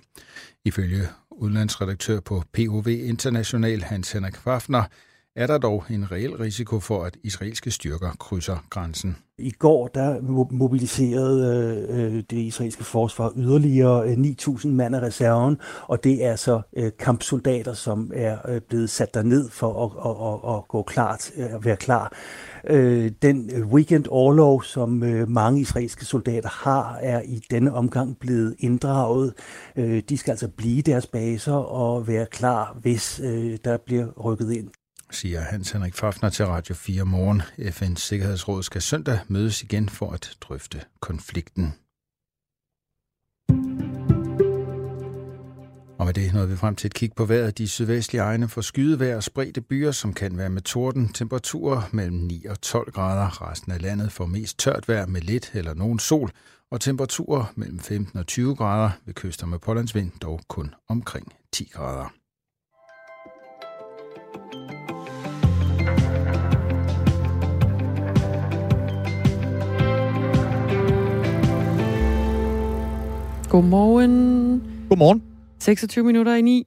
Ifølge udlandsredaktør på POV International, Hans Henrik Fafner, er der dog en reel risiko for, at israelske styrker krydser grænsen. I går der mobiliserede øh, øh, det israelske forsvar yderligere øh, 9.000 mand af reserven, og det er så øh, kampsoldater, som er øh, blevet sat derned for at, at, at, at gå klart, at være klar. Øh, den weekend overlov, som øh, mange israelske soldater har, er i denne omgang blevet inddraget. Øh, de skal altså blive deres baser og være klar, hvis øh, der bliver rykket ind siger Hans Henrik Fafner til Radio 4 morgen. FN's Sikkerhedsråd skal søndag mødes igen for at drøfte konflikten. Og med det nåede vi frem til et kig på vejret. De sydvestlige egne får skydevejr og spredte byer, som kan være med torden. Temperaturer mellem 9 og 12 grader. Resten af landet får mest tørt vejr med lidt eller nogen sol. Og temperaturer mellem 15 og 20 grader ved kyster med pålandsvind dog kun omkring 10 grader. Godmorgen. Godmorgen. 26 minutter i 9.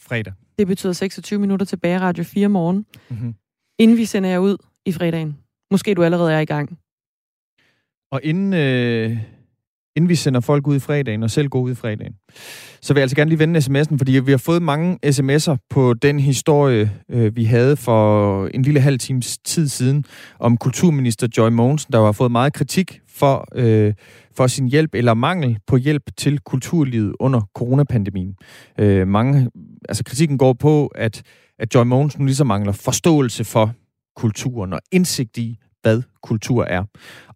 Fredag. Det betyder 26 minutter tilbage Radio 4 morgen. Mm-hmm. Inden vi sender jer ud i fredagen. Måske du allerede er i gang. Og inden, øh, inden vi sender folk ud i fredagen, og selv går ud i fredagen, så vil jeg altså gerne lige vende sms'en, fordi vi har fået mange sms'er på den historie, øh, vi havde for en lille halv times tid siden, om kulturminister Joy Mogensen, der har fået meget kritik for, øh, for sin hjælp eller mangel på hjælp til kulturlivet under coronapandemien. Øh, mange, altså kritikken går på, at, at Joy Mogensen ligesom mangler forståelse for kulturen og indsigt i, hvad kultur er.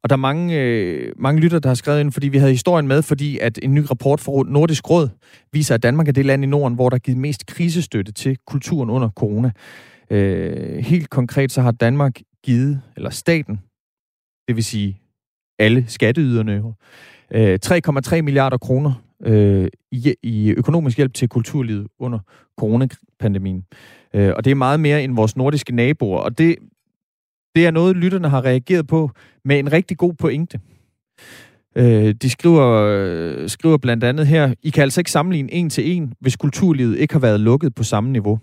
Og der er mange, øh, mange lytter, der har skrevet ind, fordi vi havde historien med, fordi at en ny rapport fra Nordisk Råd viser, at Danmark er det land i Norden, hvor der er givet mest krisestøtte til kulturen under corona. Øh, helt konkret så har Danmark givet, eller staten, det vil sige alle skatteyderne, øh, 3,3 milliarder kroner øh, i, i økonomisk hjælp til kulturlivet under coronapandemien. Øh, og det er meget mere end vores nordiske naboer, og det, det er noget, lytterne har reageret på med en rigtig god pointe. Øh, de skriver, øh, skriver blandt andet her, I kan altså ikke sammenligne en til en, hvis kulturlivet ikke har været lukket på samme niveau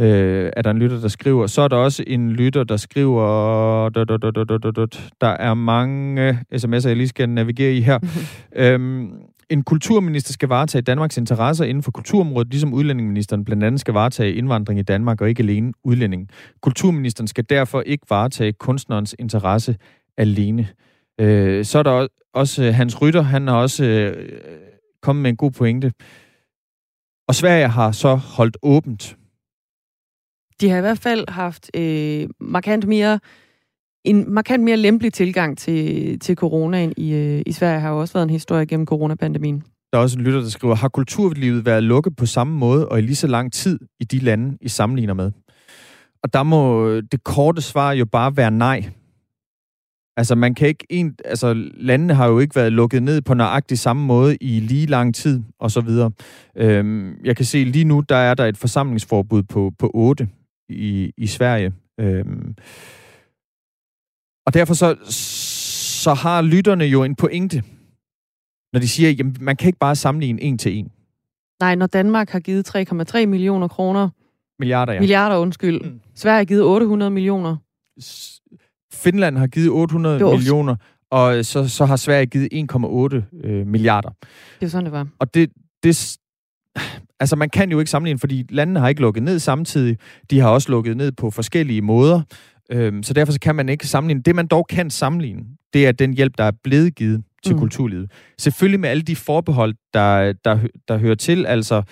øh, er der en lytter, der skriver. Så er der også en lytter, der skriver... Der er mange sms'er, jeg lige skal navigere i her. [laughs] øhm, en kulturminister skal varetage Danmarks interesser inden for kulturområdet, ligesom udlændingeministeren blandt andet skal varetage indvandring i Danmark og ikke alene udlænding. Kulturministeren skal derfor ikke varetage kunstnerens interesse alene. Øh, så er der også Hans Rytter, han har også øh, kommet med en god pointe. Og Sverige har så holdt åbent. De har i hvert fald haft øh, markant mere en markant mere lempelig tilgang til, til coronaen i, øh, i Sverige har jo også været en historie gennem coronapandemien. Der er også en lytter, der skriver, har kulturlivet været lukket på samme måde og i lige så lang tid i de lande, I sammenligner med? Og der må det korte svar jo bare være nej. Altså, man kan ikke en, altså, landene har jo ikke været lukket ned på nøjagtig samme måde i lige lang tid, og så videre. Øhm, jeg kan se lige nu, der er der et forsamlingsforbud på, på 8 i, i Sverige. Øhm, og derfor så, så har lytterne jo en pointe, når de siger, at man kan ikke bare sammenligne en til en. Nej, når Danmark har givet 3,3 millioner kroner. Milliarder, ja. Milliarder, undskyld. Mm. Sverige har givet 800 millioner. Finland har givet 800 var... millioner, og så, så har Sverige givet 1,8 øh, milliarder. Det er sådan, det var. Og det, det, altså man kan jo ikke sammenligne, fordi landene har ikke lukket ned samtidig. De har også lukket ned på forskellige måder. Øhm, så derfor så kan man ikke sammenligne. Det, man dog kan sammenligne, det er den hjælp, der er blevet givet til mm. kulturlivet. Selvfølgelig med alle de forbehold, der, der, der hører til, altså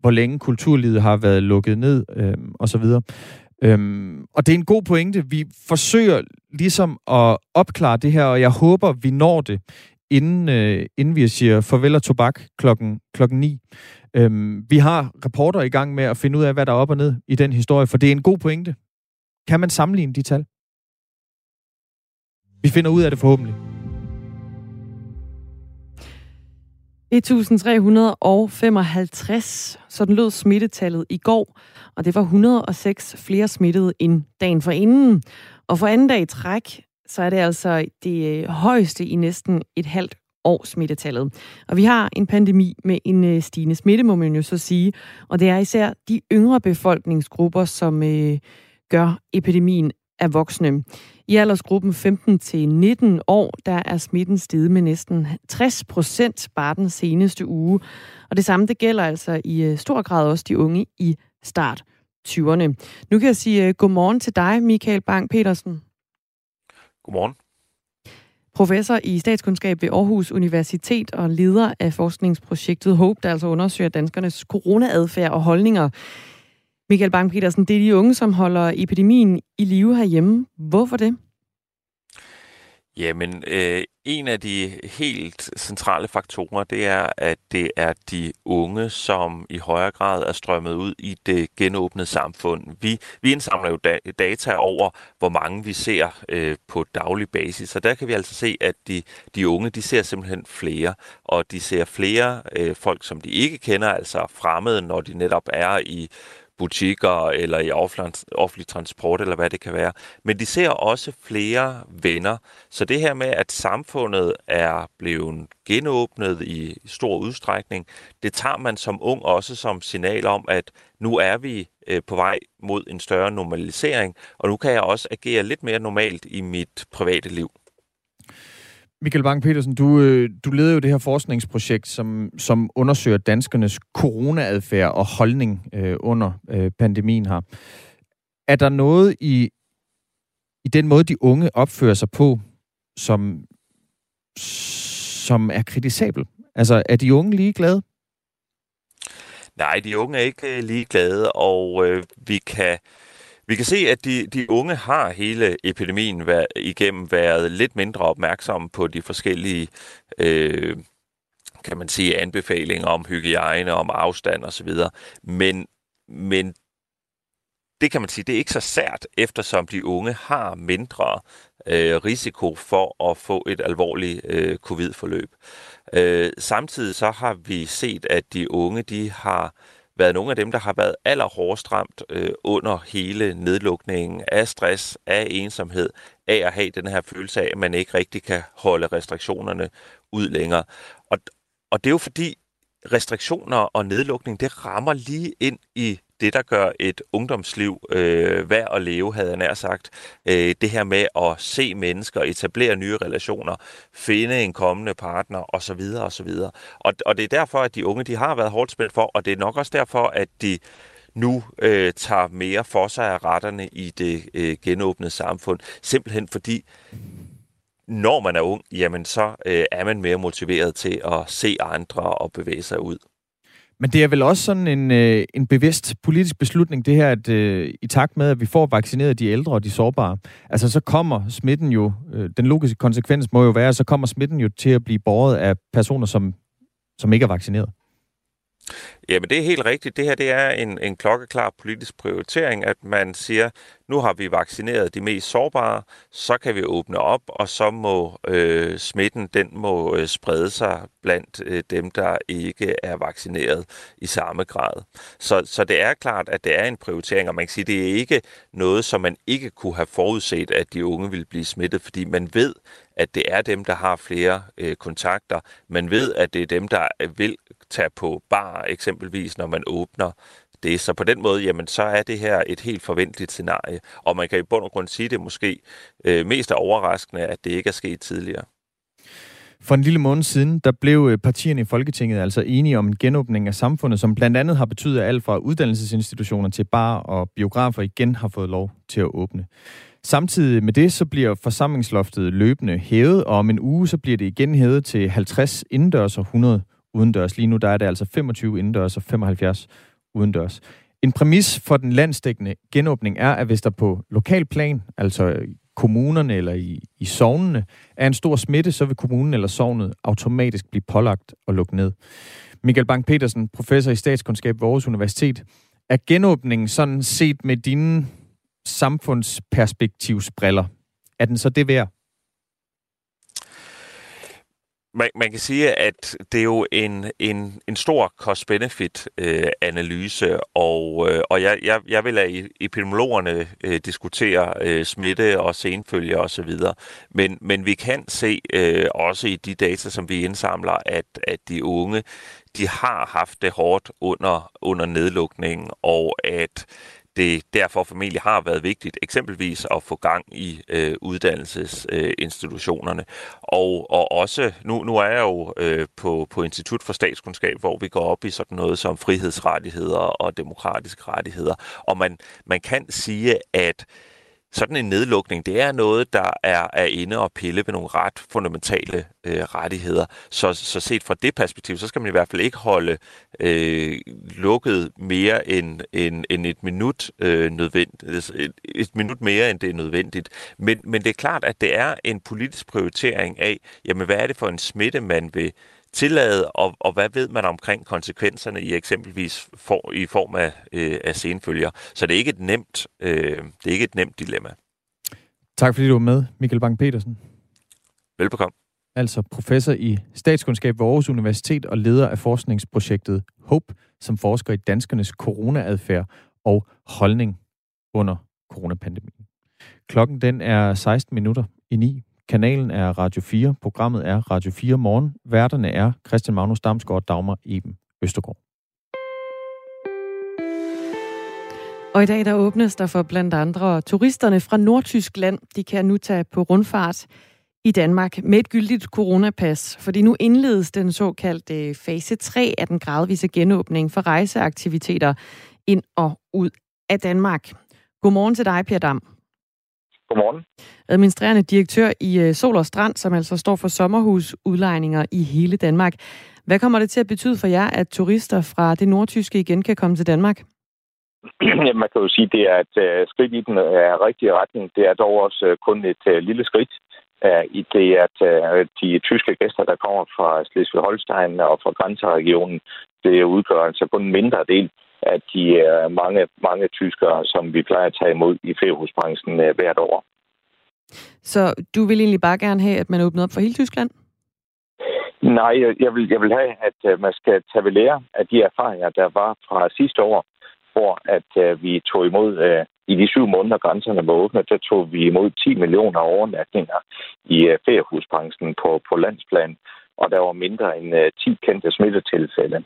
hvor længe kulturlivet har været lukket ned øhm, og så videre. Øhm, og det er en god pointe. Vi forsøger ligesom at opklare det her, og jeg håber, vi når det, inden, øh, inden vi siger farvel og tobak klokken, klokken 9. Øhm, vi har rapporter i gang med at finde ud af, hvad der er op og ned i den historie, for det er en god pointe. Kan man sammenligne de tal? Vi finder ud af det forhåbentlig. 1355, sådan lød smittetallet i går, og det var 106 flere smittede end dagen for inden. Og for anden dag i træk, så er det altså det øh, højeste i næsten et halvt år smittetallet. Og vi har en pandemi med en øh, stigende smitte, må man jo så sige. Og det er især de yngre befolkningsgrupper, som øh, gør epidemien af voksne. I aldersgruppen 15 til 19 år, der er smitten steget med næsten 60 procent bare den seneste uge. Og det samme det gælder altså i øh, stor grad også de unge i start 20'erne. Nu kan jeg sige uh, godmorgen til dig, Michael Bang-Petersen. Godmorgen. Professor i statskundskab ved Aarhus Universitet og leder af forskningsprojektet HOPE, der altså undersøger danskernes coronaadfærd og holdninger. Michael Bang-Petersen, det er de unge, som holder epidemien i live herhjemme. Hvorfor det? Jamen, øh, en af de helt centrale faktorer, det er, at det er de unge, som i højere grad er strømmet ud i det genåbnede samfund. Vi, vi indsamler jo da, data over, hvor mange vi ser øh, på daglig basis, og der kan vi altså se, at de, de unge, de ser simpelthen flere, og de ser flere øh, folk, som de ikke kender, altså fremmede, når de netop er i butikker eller i offentlig transport eller hvad det kan være. Men de ser også flere venner. Så det her med, at samfundet er blevet genåbnet i stor udstrækning, det tager man som ung også som signal om, at nu er vi øh, på vej mod en større normalisering, og nu kan jeg også agere lidt mere normalt i mit private liv. Michael Bang-Petersen, du, øh, du leder jo det her forskningsprojekt, som, som undersøger danskernes coronaadfærd og holdning øh, under øh, pandemien her. Er der noget i, i den måde, de unge opfører sig på, som, som er kritisabel? Altså, er de unge ligeglade? Nej, de unge er ikke øh, ligeglade, og øh, vi kan vi kan se, at de, de unge har hele epidemien vær, igennem været lidt mindre opmærksomme på de forskellige øh, kan man sige, anbefalinger om hygiejne, om afstand osv. Men, men det kan man sige, det er ikke så sært, eftersom de unge har mindre øh, risiko for at få et alvorligt øh, covid-forløb. Øh, samtidig så har vi set, at de unge de har været nogle af dem, der har været allerhårdest ramt øh, under hele nedlukningen af stress, af ensomhed, af at have den her følelse af, at man ikke rigtig kan holde restriktionerne ud længere. Og, og det er jo fordi, restriktioner og nedlukning, det rammer lige ind i det, der gør et ungdomsliv øh, værd at leve, havde jeg nær sagt. Øh, det her med at se mennesker, etablere nye relationer, finde en kommende partner osv. osv. Og, og det er derfor, at de unge de har været hårdt spændt for, og det er nok også derfor, at de nu øh, tager mere for sig af retterne i det øh, genåbnede samfund. Simpelthen fordi når man er ung, jamen så øh, er man mere motiveret til at se andre og bevæge sig ud. Men det er vel også sådan en, øh, en bevidst politisk beslutning, det her, at øh, i takt med, at vi får vaccineret de ældre og de sårbare, altså så kommer smitten jo, øh, den logiske konsekvens må jo være, så kommer smitten jo til at blive båret af personer, som, som ikke er vaccineret. Jamen, det er helt rigtigt. Det her det er en, en klokkeklar politisk prioritering, at man siger, nu har vi vaccineret de mest sårbare, så kan vi åbne op, og så må øh, smitten den må øh, sprede sig blandt øh, dem, der ikke er vaccineret i samme grad. Så, så det er klart, at det er en prioritering, og man kan sige, det er ikke noget, som man ikke kunne have forudset, at de unge ville blive smittet, fordi man ved, at det er dem, der har flere øh, kontakter. Man ved, at det er dem, der vil tage på bar eksempelvis, når man åbner det. Så på den måde, jamen, så er det her et helt forventeligt scenarie. Og man kan i bund og grund sige, det måske øh, mest er overraskende, at det ikke er sket tidligere. For en lille måned siden, der blev øh, partierne i Folketinget altså enige om en genåbning af samfundet, som blandt andet har betydet, at alt fra uddannelsesinstitutioner til bar og biografer igen har fået lov til at åbne. Samtidig med det, så bliver forsamlingsloftet løbende hævet, og om en uge, så bliver det igen hævet til 50 indendørs og 100 udendørs. Lige nu der er det altså 25 indendørs og 75 udendørs. En præmis for den landsdækkende genåbning er, at hvis der på lokal plan, altså kommunerne eller i, i sovnene, er en stor smitte, så vil kommunen eller sovnet automatisk blive pålagt og lukke ned. Michael Bang-Petersen, professor i statskundskab ved Aarhus Universitet. Er genåbningen sådan set med dine samfundsperspektivsbriller, er den så det værd? Man, man kan sige, at det er jo en, en, en stor cost-benefit-analyse, øh, og, øh, og jeg, jeg, jeg vil lade epidemiologerne øh, diskutere øh, smitte og senfølger osv., men, men vi kan se øh, også i de data, som vi indsamler, at, at de unge, de har haft det hårdt under, under nedlukningen, og at det derfor formentlig har været vigtigt eksempelvis at få gang i øh, uddannelsesinstitutionerne. Øh, og, og også, nu, nu er jeg jo øh, på, på Institut for Statskundskab, hvor vi går op i sådan noget som frihedsrettigheder og demokratiske rettigheder. Og man, man kan sige, at sådan en nedlukning, det er noget, der er, er inde og pille ved nogle ret fundamentale øh, rettigheder. Så, så set fra det perspektiv, så skal man i hvert fald ikke holde øh, lukket mere end, end, end et minut øh, nødvendigt. Et, et minut mere, end det er nødvendigt. Men, men det er klart, at det er en politisk prioritering af, jamen hvad er det for en smitte, man vil tillade, og, og hvad ved man omkring konsekvenserne i eksempelvis for, i form af, øh, af senfølger. Så det er ikke et nemt, øh, det er ikke et nemt dilemma. Tak fordi du var med, Michael Bang-Petersen. Velbekomme. Altså professor i statskundskab ved Aarhus Universitet og leder af forskningsprojektet HOPE, som forsker i danskernes coronaadfærd og holdning under coronapandemien. Klokken den er 16 minutter i 9. Kanalen er Radio 4. Programmet er Radio 4 Morgen. Værterne er Christian Magnus Damsgaard og Dagmar Eben Østergaard. Og i dag der åbnes der for blandt andre turisterne fra Nordtyskland. De kan nu tage på rundfart i Danmark med et gyldigt coronapas, fordi nu indledes den såkaldte fase 3 af den gradvise genåbning for rejseaktiviteter ind og ud af Danmark. Godmorgen til dig, Per Dam. Godmorgen. Administrerende direktør i øh, Sol og Strand, som altså står for sommerhusudlejninger i hele Danmark. Hvad kommer det til at betyde for jer, at turister fra det nordtyske igen kan komme til Danmark? [clears throat] Ja, man kan jo sige, at det er et uh, skridt i den uh, rigtige retning. Det er dog også kun et lille skridt i det, at de tyske gæster, der kommer fra Slesvig-Holstein og fra grænseregionen, det udgør altså kun en mindre del af de uh, mange, mange tyskere, som vi plejer at tage imod i feriehusbranchen uh, hvert år. Så du vil egentlig bare gerne have, at man åbner op for hele Tyskland? Nej, jeg vil, jeg vil have, at man skal tage ved lære af de erfaringer, der var fra sidste år, hvor at vi tog imod, i de syv måneder grænserne var åbne, der tog vi imod 10 millioner overnatninger i feriehusbranchen på, på landsplan. og der var mindre end 10 kendte smittetilfælde.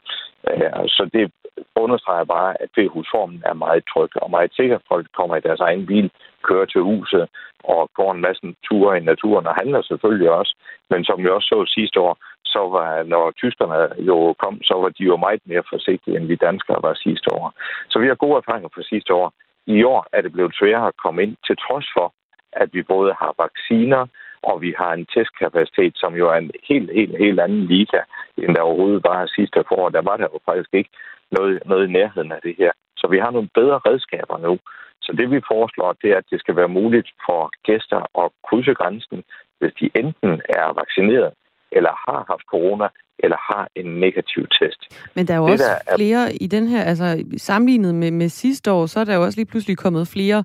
Så det understreger bare, at B-husformen er meget tryg og meget sikker. Folk kommer i deres egen bil, kører til huset og går en masse ture i naturen og handler selvfølgelig også. Men som vi også så sidste år, så var, når tyskerne jo kom, så var de jo meget mere forsigtige, end vi danskere var sidste år. Så vi har gode erfaringer fra sidste år. I år er det blevet sværere at komme ind, til trods for, at vi både har vacciner, og vi har en testkapacitet, som jo er en helt, helt, helt anden liga, end der overhovedet var sidste forår. Der var der jo faktisk ikke noget, noget i nærheden af det her. Så vi har nogle bedre redskaber nu. Så det vi foreslår, det er, at det skal være muligt for gæster at krydse grænsen, hvis de enten er vaccineret, eller har haft corona, eller har en negativ test. Men der er jo det, også er... flere i den her, altså sammenlignet med, med sidste år, så er der jo også lige pludselig kommet flere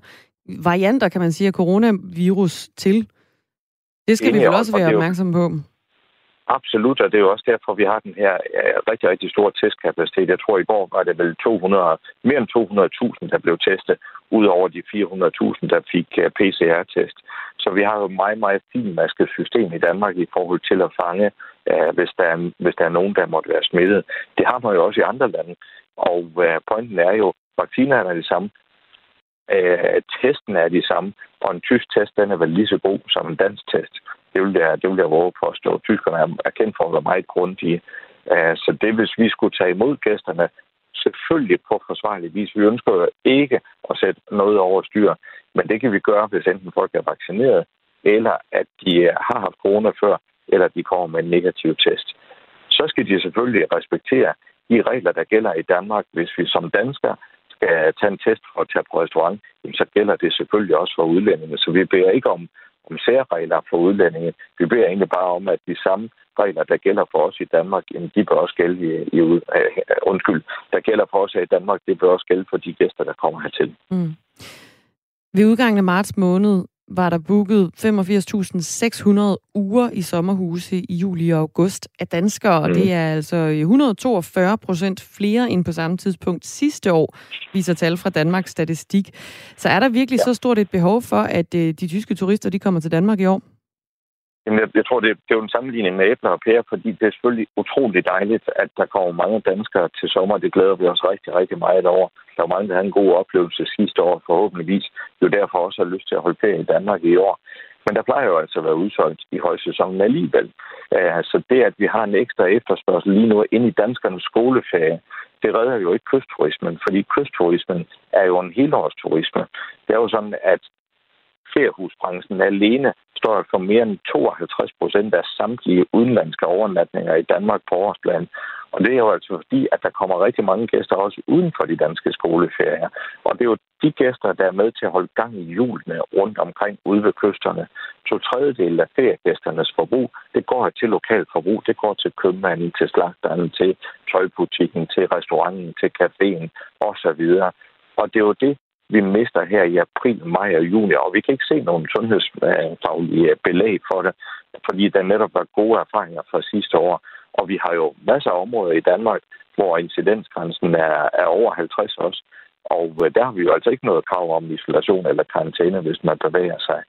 varianter, kan man sige, af coronavirus til. Det skal vi vel også være opmærksom på. Absolut, og det er jo også derfor, vi har den her rigtig, rigtig store testkapacitet. Jeg tror, i går var det vel 200, mere end 200.000, der blev testet, ud over de 400.000, der fik øh, PCR-test. Så vi har jo et meget, meget finmasket system i Danmark i forhold til at fange, øh, hvis der, er, hvis der er nogen, der måtte være smittet. Det har man jo også i andre lande. Og øh, pointen er jo, vaccinerne er de samme, Øh, testen er de samme, og en tysk test, den er vel lige så god som en dansk test. Det vil jeg, det vil jeg våge påstå. Tyskerne er kendt for at være meget grundige. Øh, så det, hvis vi skulle tage imod gæsterne, selvfølgelig på forsvarlig vis. Vi ønsker jo ikke at sætte noget over styr, men det kan vi gøre, hvis enten folk er vaccineret, eller at de øh, har haft corona før, eller at de kommer med en negativ test. Så skal de selvfølgelig respektere de regler, der gælder i Danmark. Hvis vi som danskere skal tage en test for at tage på restaurant, så gælder det selvfølgelig også for udlændinge. Så vi beder ikke om om særregler for udlændinge. Vi beder egentlig bare om, at de samme regler, der gælder for os i Danmark, de bør også gælde i, i uh, undskyld, der gælder for os her i Danmark, det bør også gælde for de gæster, der kommer hertil. Mm. Ved udgangen af marts måned var der booket 85.600 uger i sommerhuse i juli og august af danskere, og mm. det er altså 142 procent flere end på samme tidspunkt sidste år, viser tal fra Danmarks Statistik. Så er der virkelig ja. så stort et behov for, at øh, de tyske turister de kommer til Danmark i år? Jamen, jeg, jeg tror, det, det er jo en sammenligning med æbler og pærer, fordi det er selvfølgelig utroligt dejligt, at der kommer mange danskere til sommer. Det glæder vi os rigtig, rigtig meget over. Der var mange, der havde en god oplevelse sidste år, forhåbentligvis. Det er jo derfor også har lyst til at holde ferie i Danmark i år. Men der plejer jo altså at være udsolgt i højsæsonen alligevel. Øh, så det, at vi har en ekstra efterspørgsel lige nu ind i danskernes skoleferie, det redder jo ikke kystturismen, fordi kystturismen er jo en helårsturisme. Det er jo sådan, at feriehusbranchen alene står for mere end 52 procent af samtlige udenlandske overnatninger i Danmark på årsplan. Og det er jo altså fordi, at der kommer rigtig mange gæster også uden for de danske skoleferier. Og det er jo de gæster, der er med til at holde gang i julene rundt omkring ude ved kysterne. To tredjedel af feriegæsternes forbrug, det går til lokalt forbrug. Det går til købmanden, til slagteren, til tøjbutikken, til restauranten, til caféen osv. Og det er jo det, vi mister her i april, maj og juni, og vi kan ikke se nogen sundhedsfaglige øh, belæg for det, fordi der netop var gode erfaringer fra sidste år. Og vi har jo masser af områder i Danmark, hvor incidensgrænsen er, er over 50 også. Og øh, der har vi jo altså ikke noget krav om isolation eller karantæne, hvis man bevæger sig.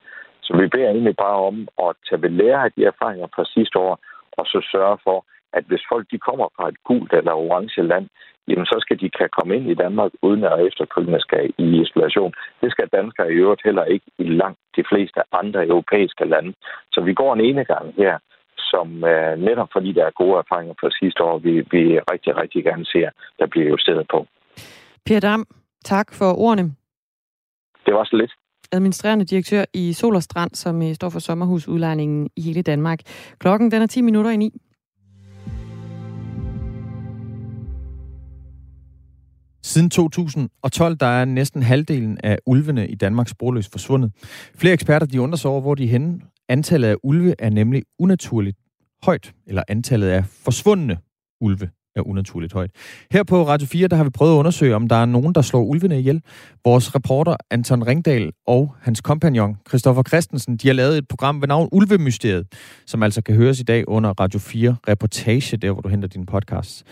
Så vi beder egentlig bare om at tage ved lære af de erfaringer fra sidste år, og så sørge for, at hvis folk de kommer fra et gult eller orange land, jamen så skal de kan komme ind i Danmark, uden at efterfølgende skal i isolation. Det skal danskere i øvrigt heller ikke i langt de fleste andre europæiske lande. Så vi går en ene gang her, som uh, netop fordi der er gode erfaringer fra sidste år, vi, vi rigtig, rigtig gerne ser, der bliver justeret på. Per Dam, tak for ordene. Det var så lidt administrerende direktør i Sol og Strand, som øh, står for sommerhusudlejningen i hele Danmark. Klokken den er 10 minutter i 9. Siden 2012 der er næsten halvdelen af ulvene i Danmark sporløst forsvundet. Flere eksperter de undrer sig over, hvor de er henne. Antallet af ulve er nemlig unaturligt højt, eller antallet af forsvundne ulve er unaturligt højt. Her på Radio 4, der har vi prøvet at undersøge, om der er nogen, der slår ulvene ihjel. Vores reporter Anton Ringdal og hans kompagnon Christoffer Christensen, de har lavet et program ved navn Ulvemysteriet, som altså kan høres i dag under Radio 4 reportage, der hvor du henter din podcast.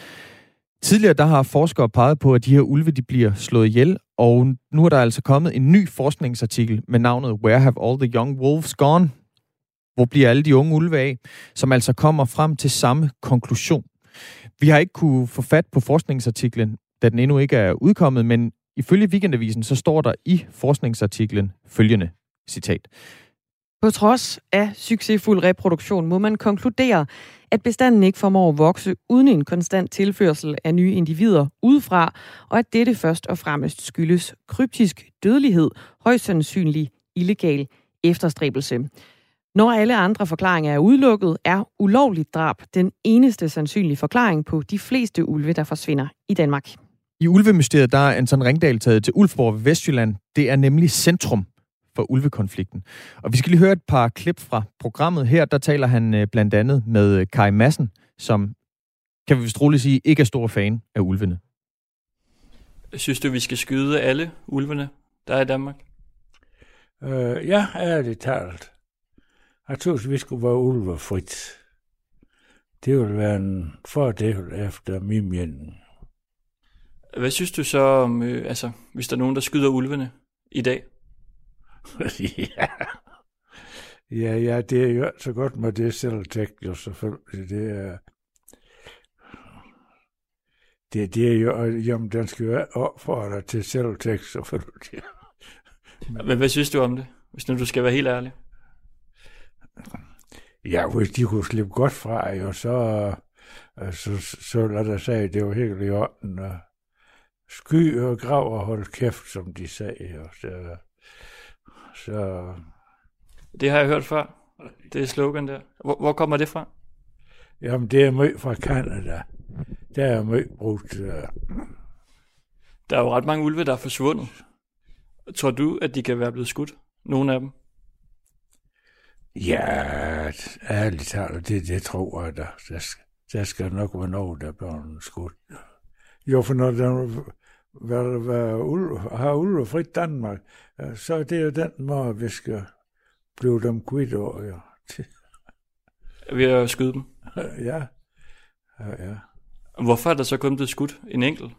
Tidligere der har forskere peget på, at de her ulve de bliver slået ihjel, og nu er der altså kommet en ny forskningsartikel med navnet Where Have All the Young Wolves Gone? Hvor bliver alle de unge ulve af, som altså kommer frem til samme konklusion? Vi har ikke kunne få fat på forskningsartiklen, da den endnu ikke er udkommet, men ifølge Weekendavisen, så står der i forskningsartiklen følgende citat. På trods af succesfuld reproduktion må man konkludere, at bestanden ikke formår at vokse uden en konstant tilførsel af nye individer udefra, og at dette først og fremmest skyldes kryptisk dødelighed, højst sandsynlig illegal efterstræbelse. Når alle andre forklaringer er udelukket, er ulovligt drab den eneste sandsynlige forklaring på de fleste ulve, der forsvinder i Danmark. I ulvemysteriet der er Anton Ringdal taget til Ulfborg ved Vestjylland. Det er nemlig centrum for ulvekonflikten. Og vi skal lige høre et par klip fra programmet her. Der taler han øh, blandt andet med Kai Madsen, som, kan vi vist roligt sige, ikke er stor fan af ulvene. Synes du, vi skal skyde alle ulvene, der er i Danmark? Øh, ja, ærligt talt. Jeg tror, vi skulle være ulvefrit. Det ville være en fordel efter min mening. Hvad synes du så om, øh, altså, hvis der er nogen, der skyder ulvene i dag? Ja. ja, ja, det er jo så godt med det selvtægt, jo selvfølgelig. Det er, det, det er jo, jamen, den skal jo opfordre til selvtægt, selvfølgelig. Men hvad synes du om det, hvis nu du skal være helt ærlig? Ja, hvis de kunne slippe godt fra, jo, så, så, så, så lad os sige, det var helt i orden. Sky og grav og hold kæft, som de sagde. Og så, så... Det har jeg hørt før. Det er slogan der. Hvor, hvor kommer det fra? Jamen, det er meget fra Canada. Der er meget brugt. Uh... Der er jo ret mange ulve, der er forsvundet. Tror du, at de kan være blevet skudt? Nogle af dem? Ja, ærligt talt, det, det tror jeg, der, der, skal, der skal nok være noget, der er blevet skudt. Jo, for når der hvad, hvad ulv, har ulve frit Danmark, så er det jo den måde, vi skal blive dem kvidt over. Ja. [laughs] Ved at skyde dem? [laughs] Ja. ja, ja. Hvorfor er der så kun blevet skudt en enkelt?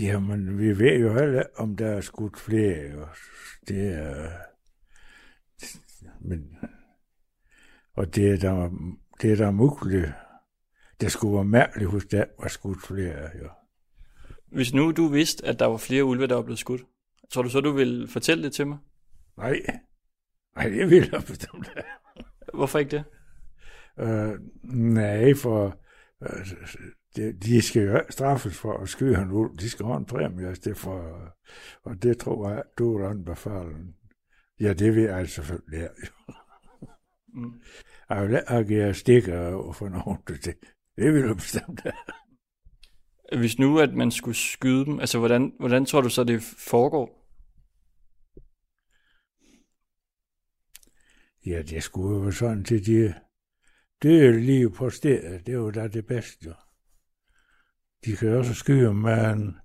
Jamen, vi ved jo heller, om der er skudt flere. Jo. Det er... Men... Og det er der, det er der muligt. Det skulle være mærkeligt, hvis der var skudt flere. Jo. Hvis nu du vidste, at der var flere ulve, der var blevet skudt, tror du så, du vil fortælle det til mig? Nej. Nej, det vil jeg bestemt Hvorfor ikke det? Uh, nej, for uh, de, de skal jo straffes for at skyde en ulv. De skal have en præmie, det for, og det tror jeg, du er anbefalen. Ja, det vil jeg selvfølgelig mm. Jeg vil ikke agere stikker for nogen. Det, det vil jeg bestemt Hvis nu, at man skulle skyde dem, altså hvordan, hvordan tror du så, det foregår? Ja, det skulle jo være sådan til de døde lige på stedet. Det er jo da det bedste. De kan også skyde med en,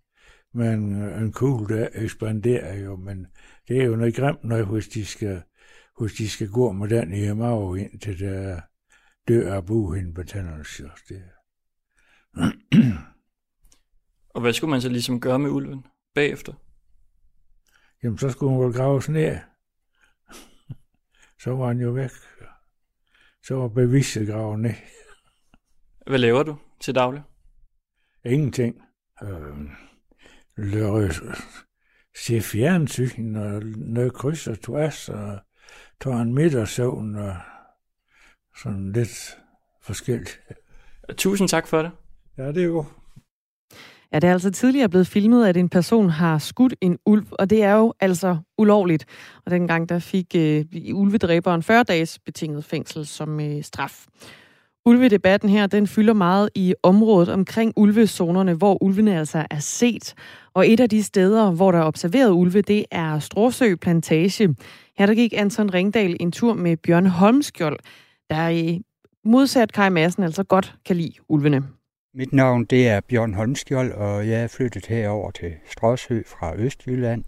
med en, en kugle, der ekspanderer jo, men det er jo noget grimt noget, hvis de skal, hvis de skal gå med den i mave ind til der dør af buhindbetændelse. Det. Og hvad skulle man så ligesom gøre med ulven bagefter? Jamen, så skulle hun vel graves ned. så var han jo væk. Så var beviset gravet ned. Hvad laver du til daglig? Ingenting. Øh, lører, se fjernsyn og noget kryds og tværs og tager en middagssøvn og sådan lidt forskelligt. Tusind tak for det. Ja, det er jo. Ja, det er altså tidligere blevet filmet, at en person har skudt en ulv, og det er jo altså ulovligt. Og dengang der fik øh, ulvedræberen 40 dages betinget fængsel som øh, straf. Ulvedebatten her, den fylder meget i området omkring ulvezonerne, hvor ulvene altså er set. Og et af de steder, hvor der er observeret ulve, det er Stråsø Plantage. Her der gik Anton Ringdal en tur med Bjørn Holmskjold, der i modsat Kai Madsen altså godt kan lide ulvene. Mit navn det er Bjørn Holmskjold, og jeg er flyttet herover til Stråsø fra Østjylland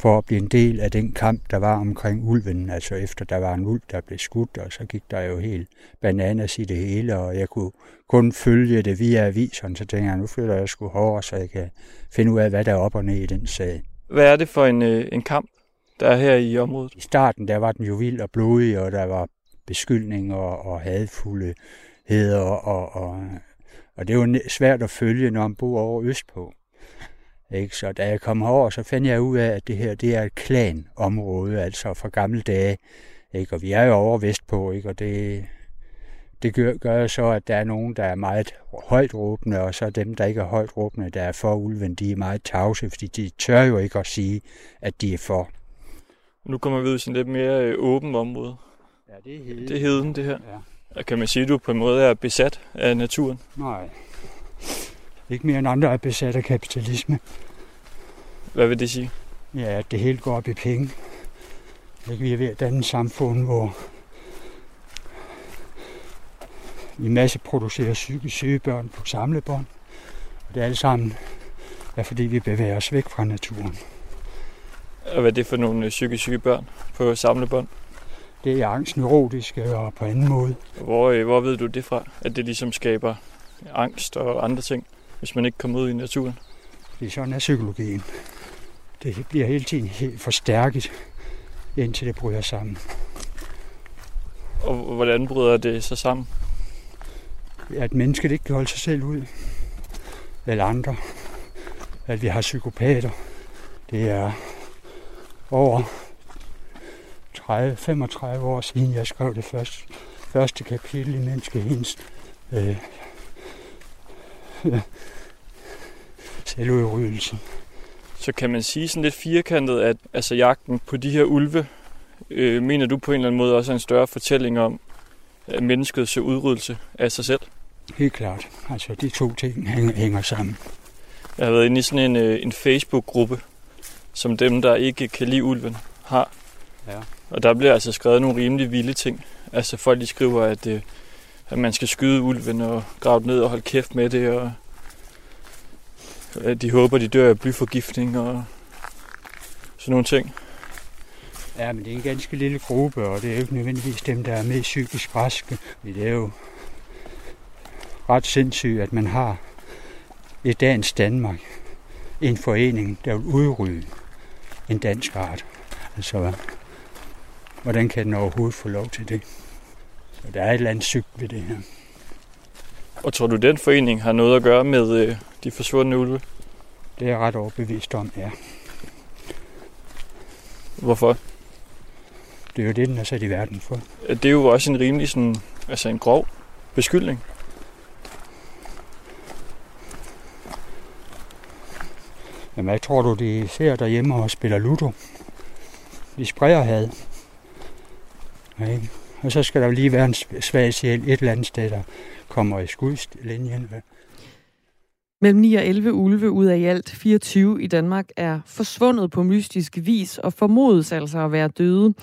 for at blive en del af den kamp, der var omkring ulven. Altså efter der var en ulv, der blev skudt, og så gik der jo helt bananas i det hele, og jeg kunne kun følge det via aviserne, så tænkte jeg, nu flytter jeg sgu hårdere, så jeg kan finde ud af, hvad der er op og ned i den sag. Hvad er det for en, øh, en kamp? der er her i området? I starten, der var den jo vild og blodig, og der var beskyldninger og hadfulde heder, og, og, og det er jo svært at følge, når man bor over østpå. Ikke? Så da jeg kom herover, så fandt jeg ud af, at det her det er et klanområde, altså fra gamle dage. Ikke? Og vi er jo over vestpå, ikke? og det, det gør, gør så, at der er nogen, der er meget højt råbende, og så dem, der ikke er højt råbende, der er for ulven, de er meget tavse, fordi de tør jo ikke at sige, at de er for. Nu kommer vi ud i sådan lidt mere øh, åben område. Ja, det er heden. Det er heden, det her. Ja. Kan man sige, at du på en måde er besat af naturen? Nej. Ikke mere end andre er besat af kapitalisme. Hvad vil det sige? Ja, at det hele går op i penge. Vi er ved at danne samfund, hvor vi masse producerer psykisk syge børn på samlebånd. Og det er alt sammen, ja, fordi vi bevæger os væk fra naturen. Og hvad er det for nogle psykisk syge børn på samlebånd? Det er angst, neurotiske og på anden måde. Hvor, øh, hvor ved du det fra? At det ligesom skaber angst og andre ting, hvis man ikke kommer ud i naturen? Det er sådan er psykologien. Det bliver hele tiden helt forstærket, indtil det bryder sammen. Og hvordan bryder det sig sammen? At mennesket ikke kan holde sig selv ud. Eller andre. At vi har psykopater. Det er over 30-35 år siden, jeg skrev det første, første kapitel i Menneskehedens øh, [laughs] selvudryddelse. Så kan man sige sådan lidt firkantet, at altså jagten på de her ulve, øh, mener du på en eller anden måde også er en større fortælling om menneskets udryddelse af sig selv? Helt klart. Altså de to ting hænger, hænger sammen. Jeg har været inde i sådan en, øh, en Facebook-gruppe, som dem, der ikke kan lide ulven, har. Ja. Og der bliver altså skrevet nogle rimelig vilde ting. Altså folk de skriver, at, øh, at man skal skyde ulven og grave den ned og holde kæft med det, og at de håber, de dør af blyforgiftning og sådan nogle ting. Ja, men det er en ganske lille gruppe, og det er jo ikke nødvendigvis dem, der er mest psykisk raske. Det er jo ret sindssygt, at man har i dagens Danmark en forening, der vil udrydde en dansk art. Altså, hvordan kan den overhovedet få lov til det? Så der er et eller andet sygt ved det her. Og tror du, den forening har noget at gøre med øh, de forsvundne ulve? Det er jeg ret overbevist om, ja. Hvorfor? Det er jo det, den er sat i verden for. Det er jo også en rimelig sådan, altså en grov beskyldning. Jamen, jeg tror du, de ser derhjemme og spiller Ludo? De spreder had. Ikke? og så skal der lige være en svag sjæl et eller andet sted, der kommer i skudlinjen. Mellem 9 og 11 ulve ud af i alt 24 i Danmark er forsvundet på mystisk vis og formodes altså at være døde.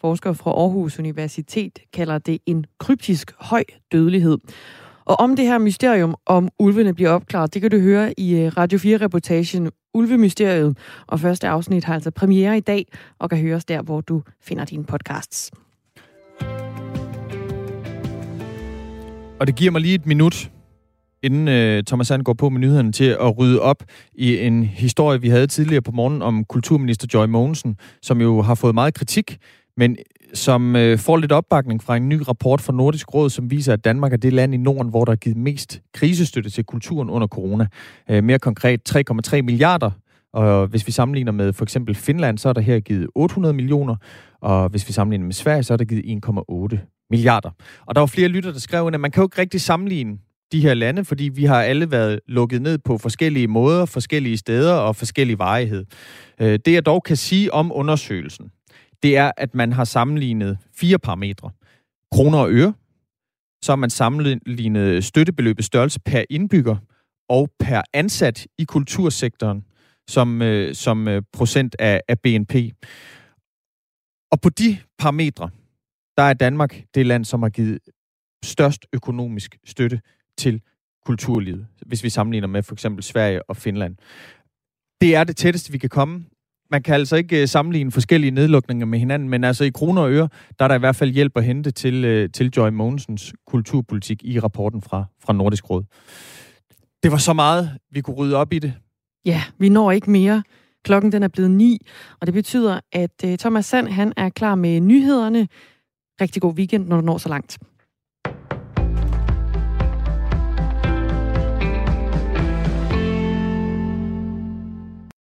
Forskere fra Aarhus Universitet kalder det en kryptisk høj dødelighed. Og om det her mysterium, om ulvene bliver opklaret, det kan du høre i øh, Radio 4-reportagen Ulvemysteriet. Og første afsnit har altså premiere i dag, og kan høres der, hvor du finder dine podcasts. Og det giver mig lige et minut, inden øh, Thomas Sand går på med nyhederne, til at rydde op i en historie, vi havde tidligere på morgen om kulturminister Joy Mogensen, som jo har fået meget kritik, men øh, som øh, får lidt opbakning fra en ny rapport fra Nordisk Råd, som viser, at Danmark er det land i Norden, hvor der er givet mest krisestøtte til kulturen under corona. Øh, mere konkret 3,3 milliarder og hvis vi sammenligner med for eksempel Finland, så er der her givet 800 millioner, og hvis vi sammenligner med Sverige, så er der givet 1,8 milliarder. Og der var flere lytter, der skrev ind, at man kan jo ikke rigtig sammenligne de her lande, fordi vi har alle været lukket ned på forskellige måder, forskellige steder og forskellig varighed. Øh, det jeg dog kan sige om undersøgelsen, det er, at man har sammenlignet fire parametre. Kroner og øre, så har man sammenlignet støttebeløbets størrelse per indbygger og per ansat i kultursektoren som, øh, som øh, procent af, af BNP. Og på de parametre, der er Danmark det land, som har givet størst økonomisk støtte til kulturlivet, hvis vi sammenligner med for eksempel Sverige og Finland. Det er det tætteste, vi kan komme. Man kan altså ikke øh, sammenligne forskellige nedlukninger med hinanden, men altså i kroner og øre, der er der i hvert fald hjælp at hente til, øh, til Joy Mogensens kulturpolitik i rapporten fra, fra Nordisk Råd. Det var så meget, vi kunne rydde op i det. Ja, vi når ikke mere. Klokken den er blevet 9, og det betyder, at øh, Thomas Sand han er klar med nyhederne. Rigtig god weekend, når du når så langt.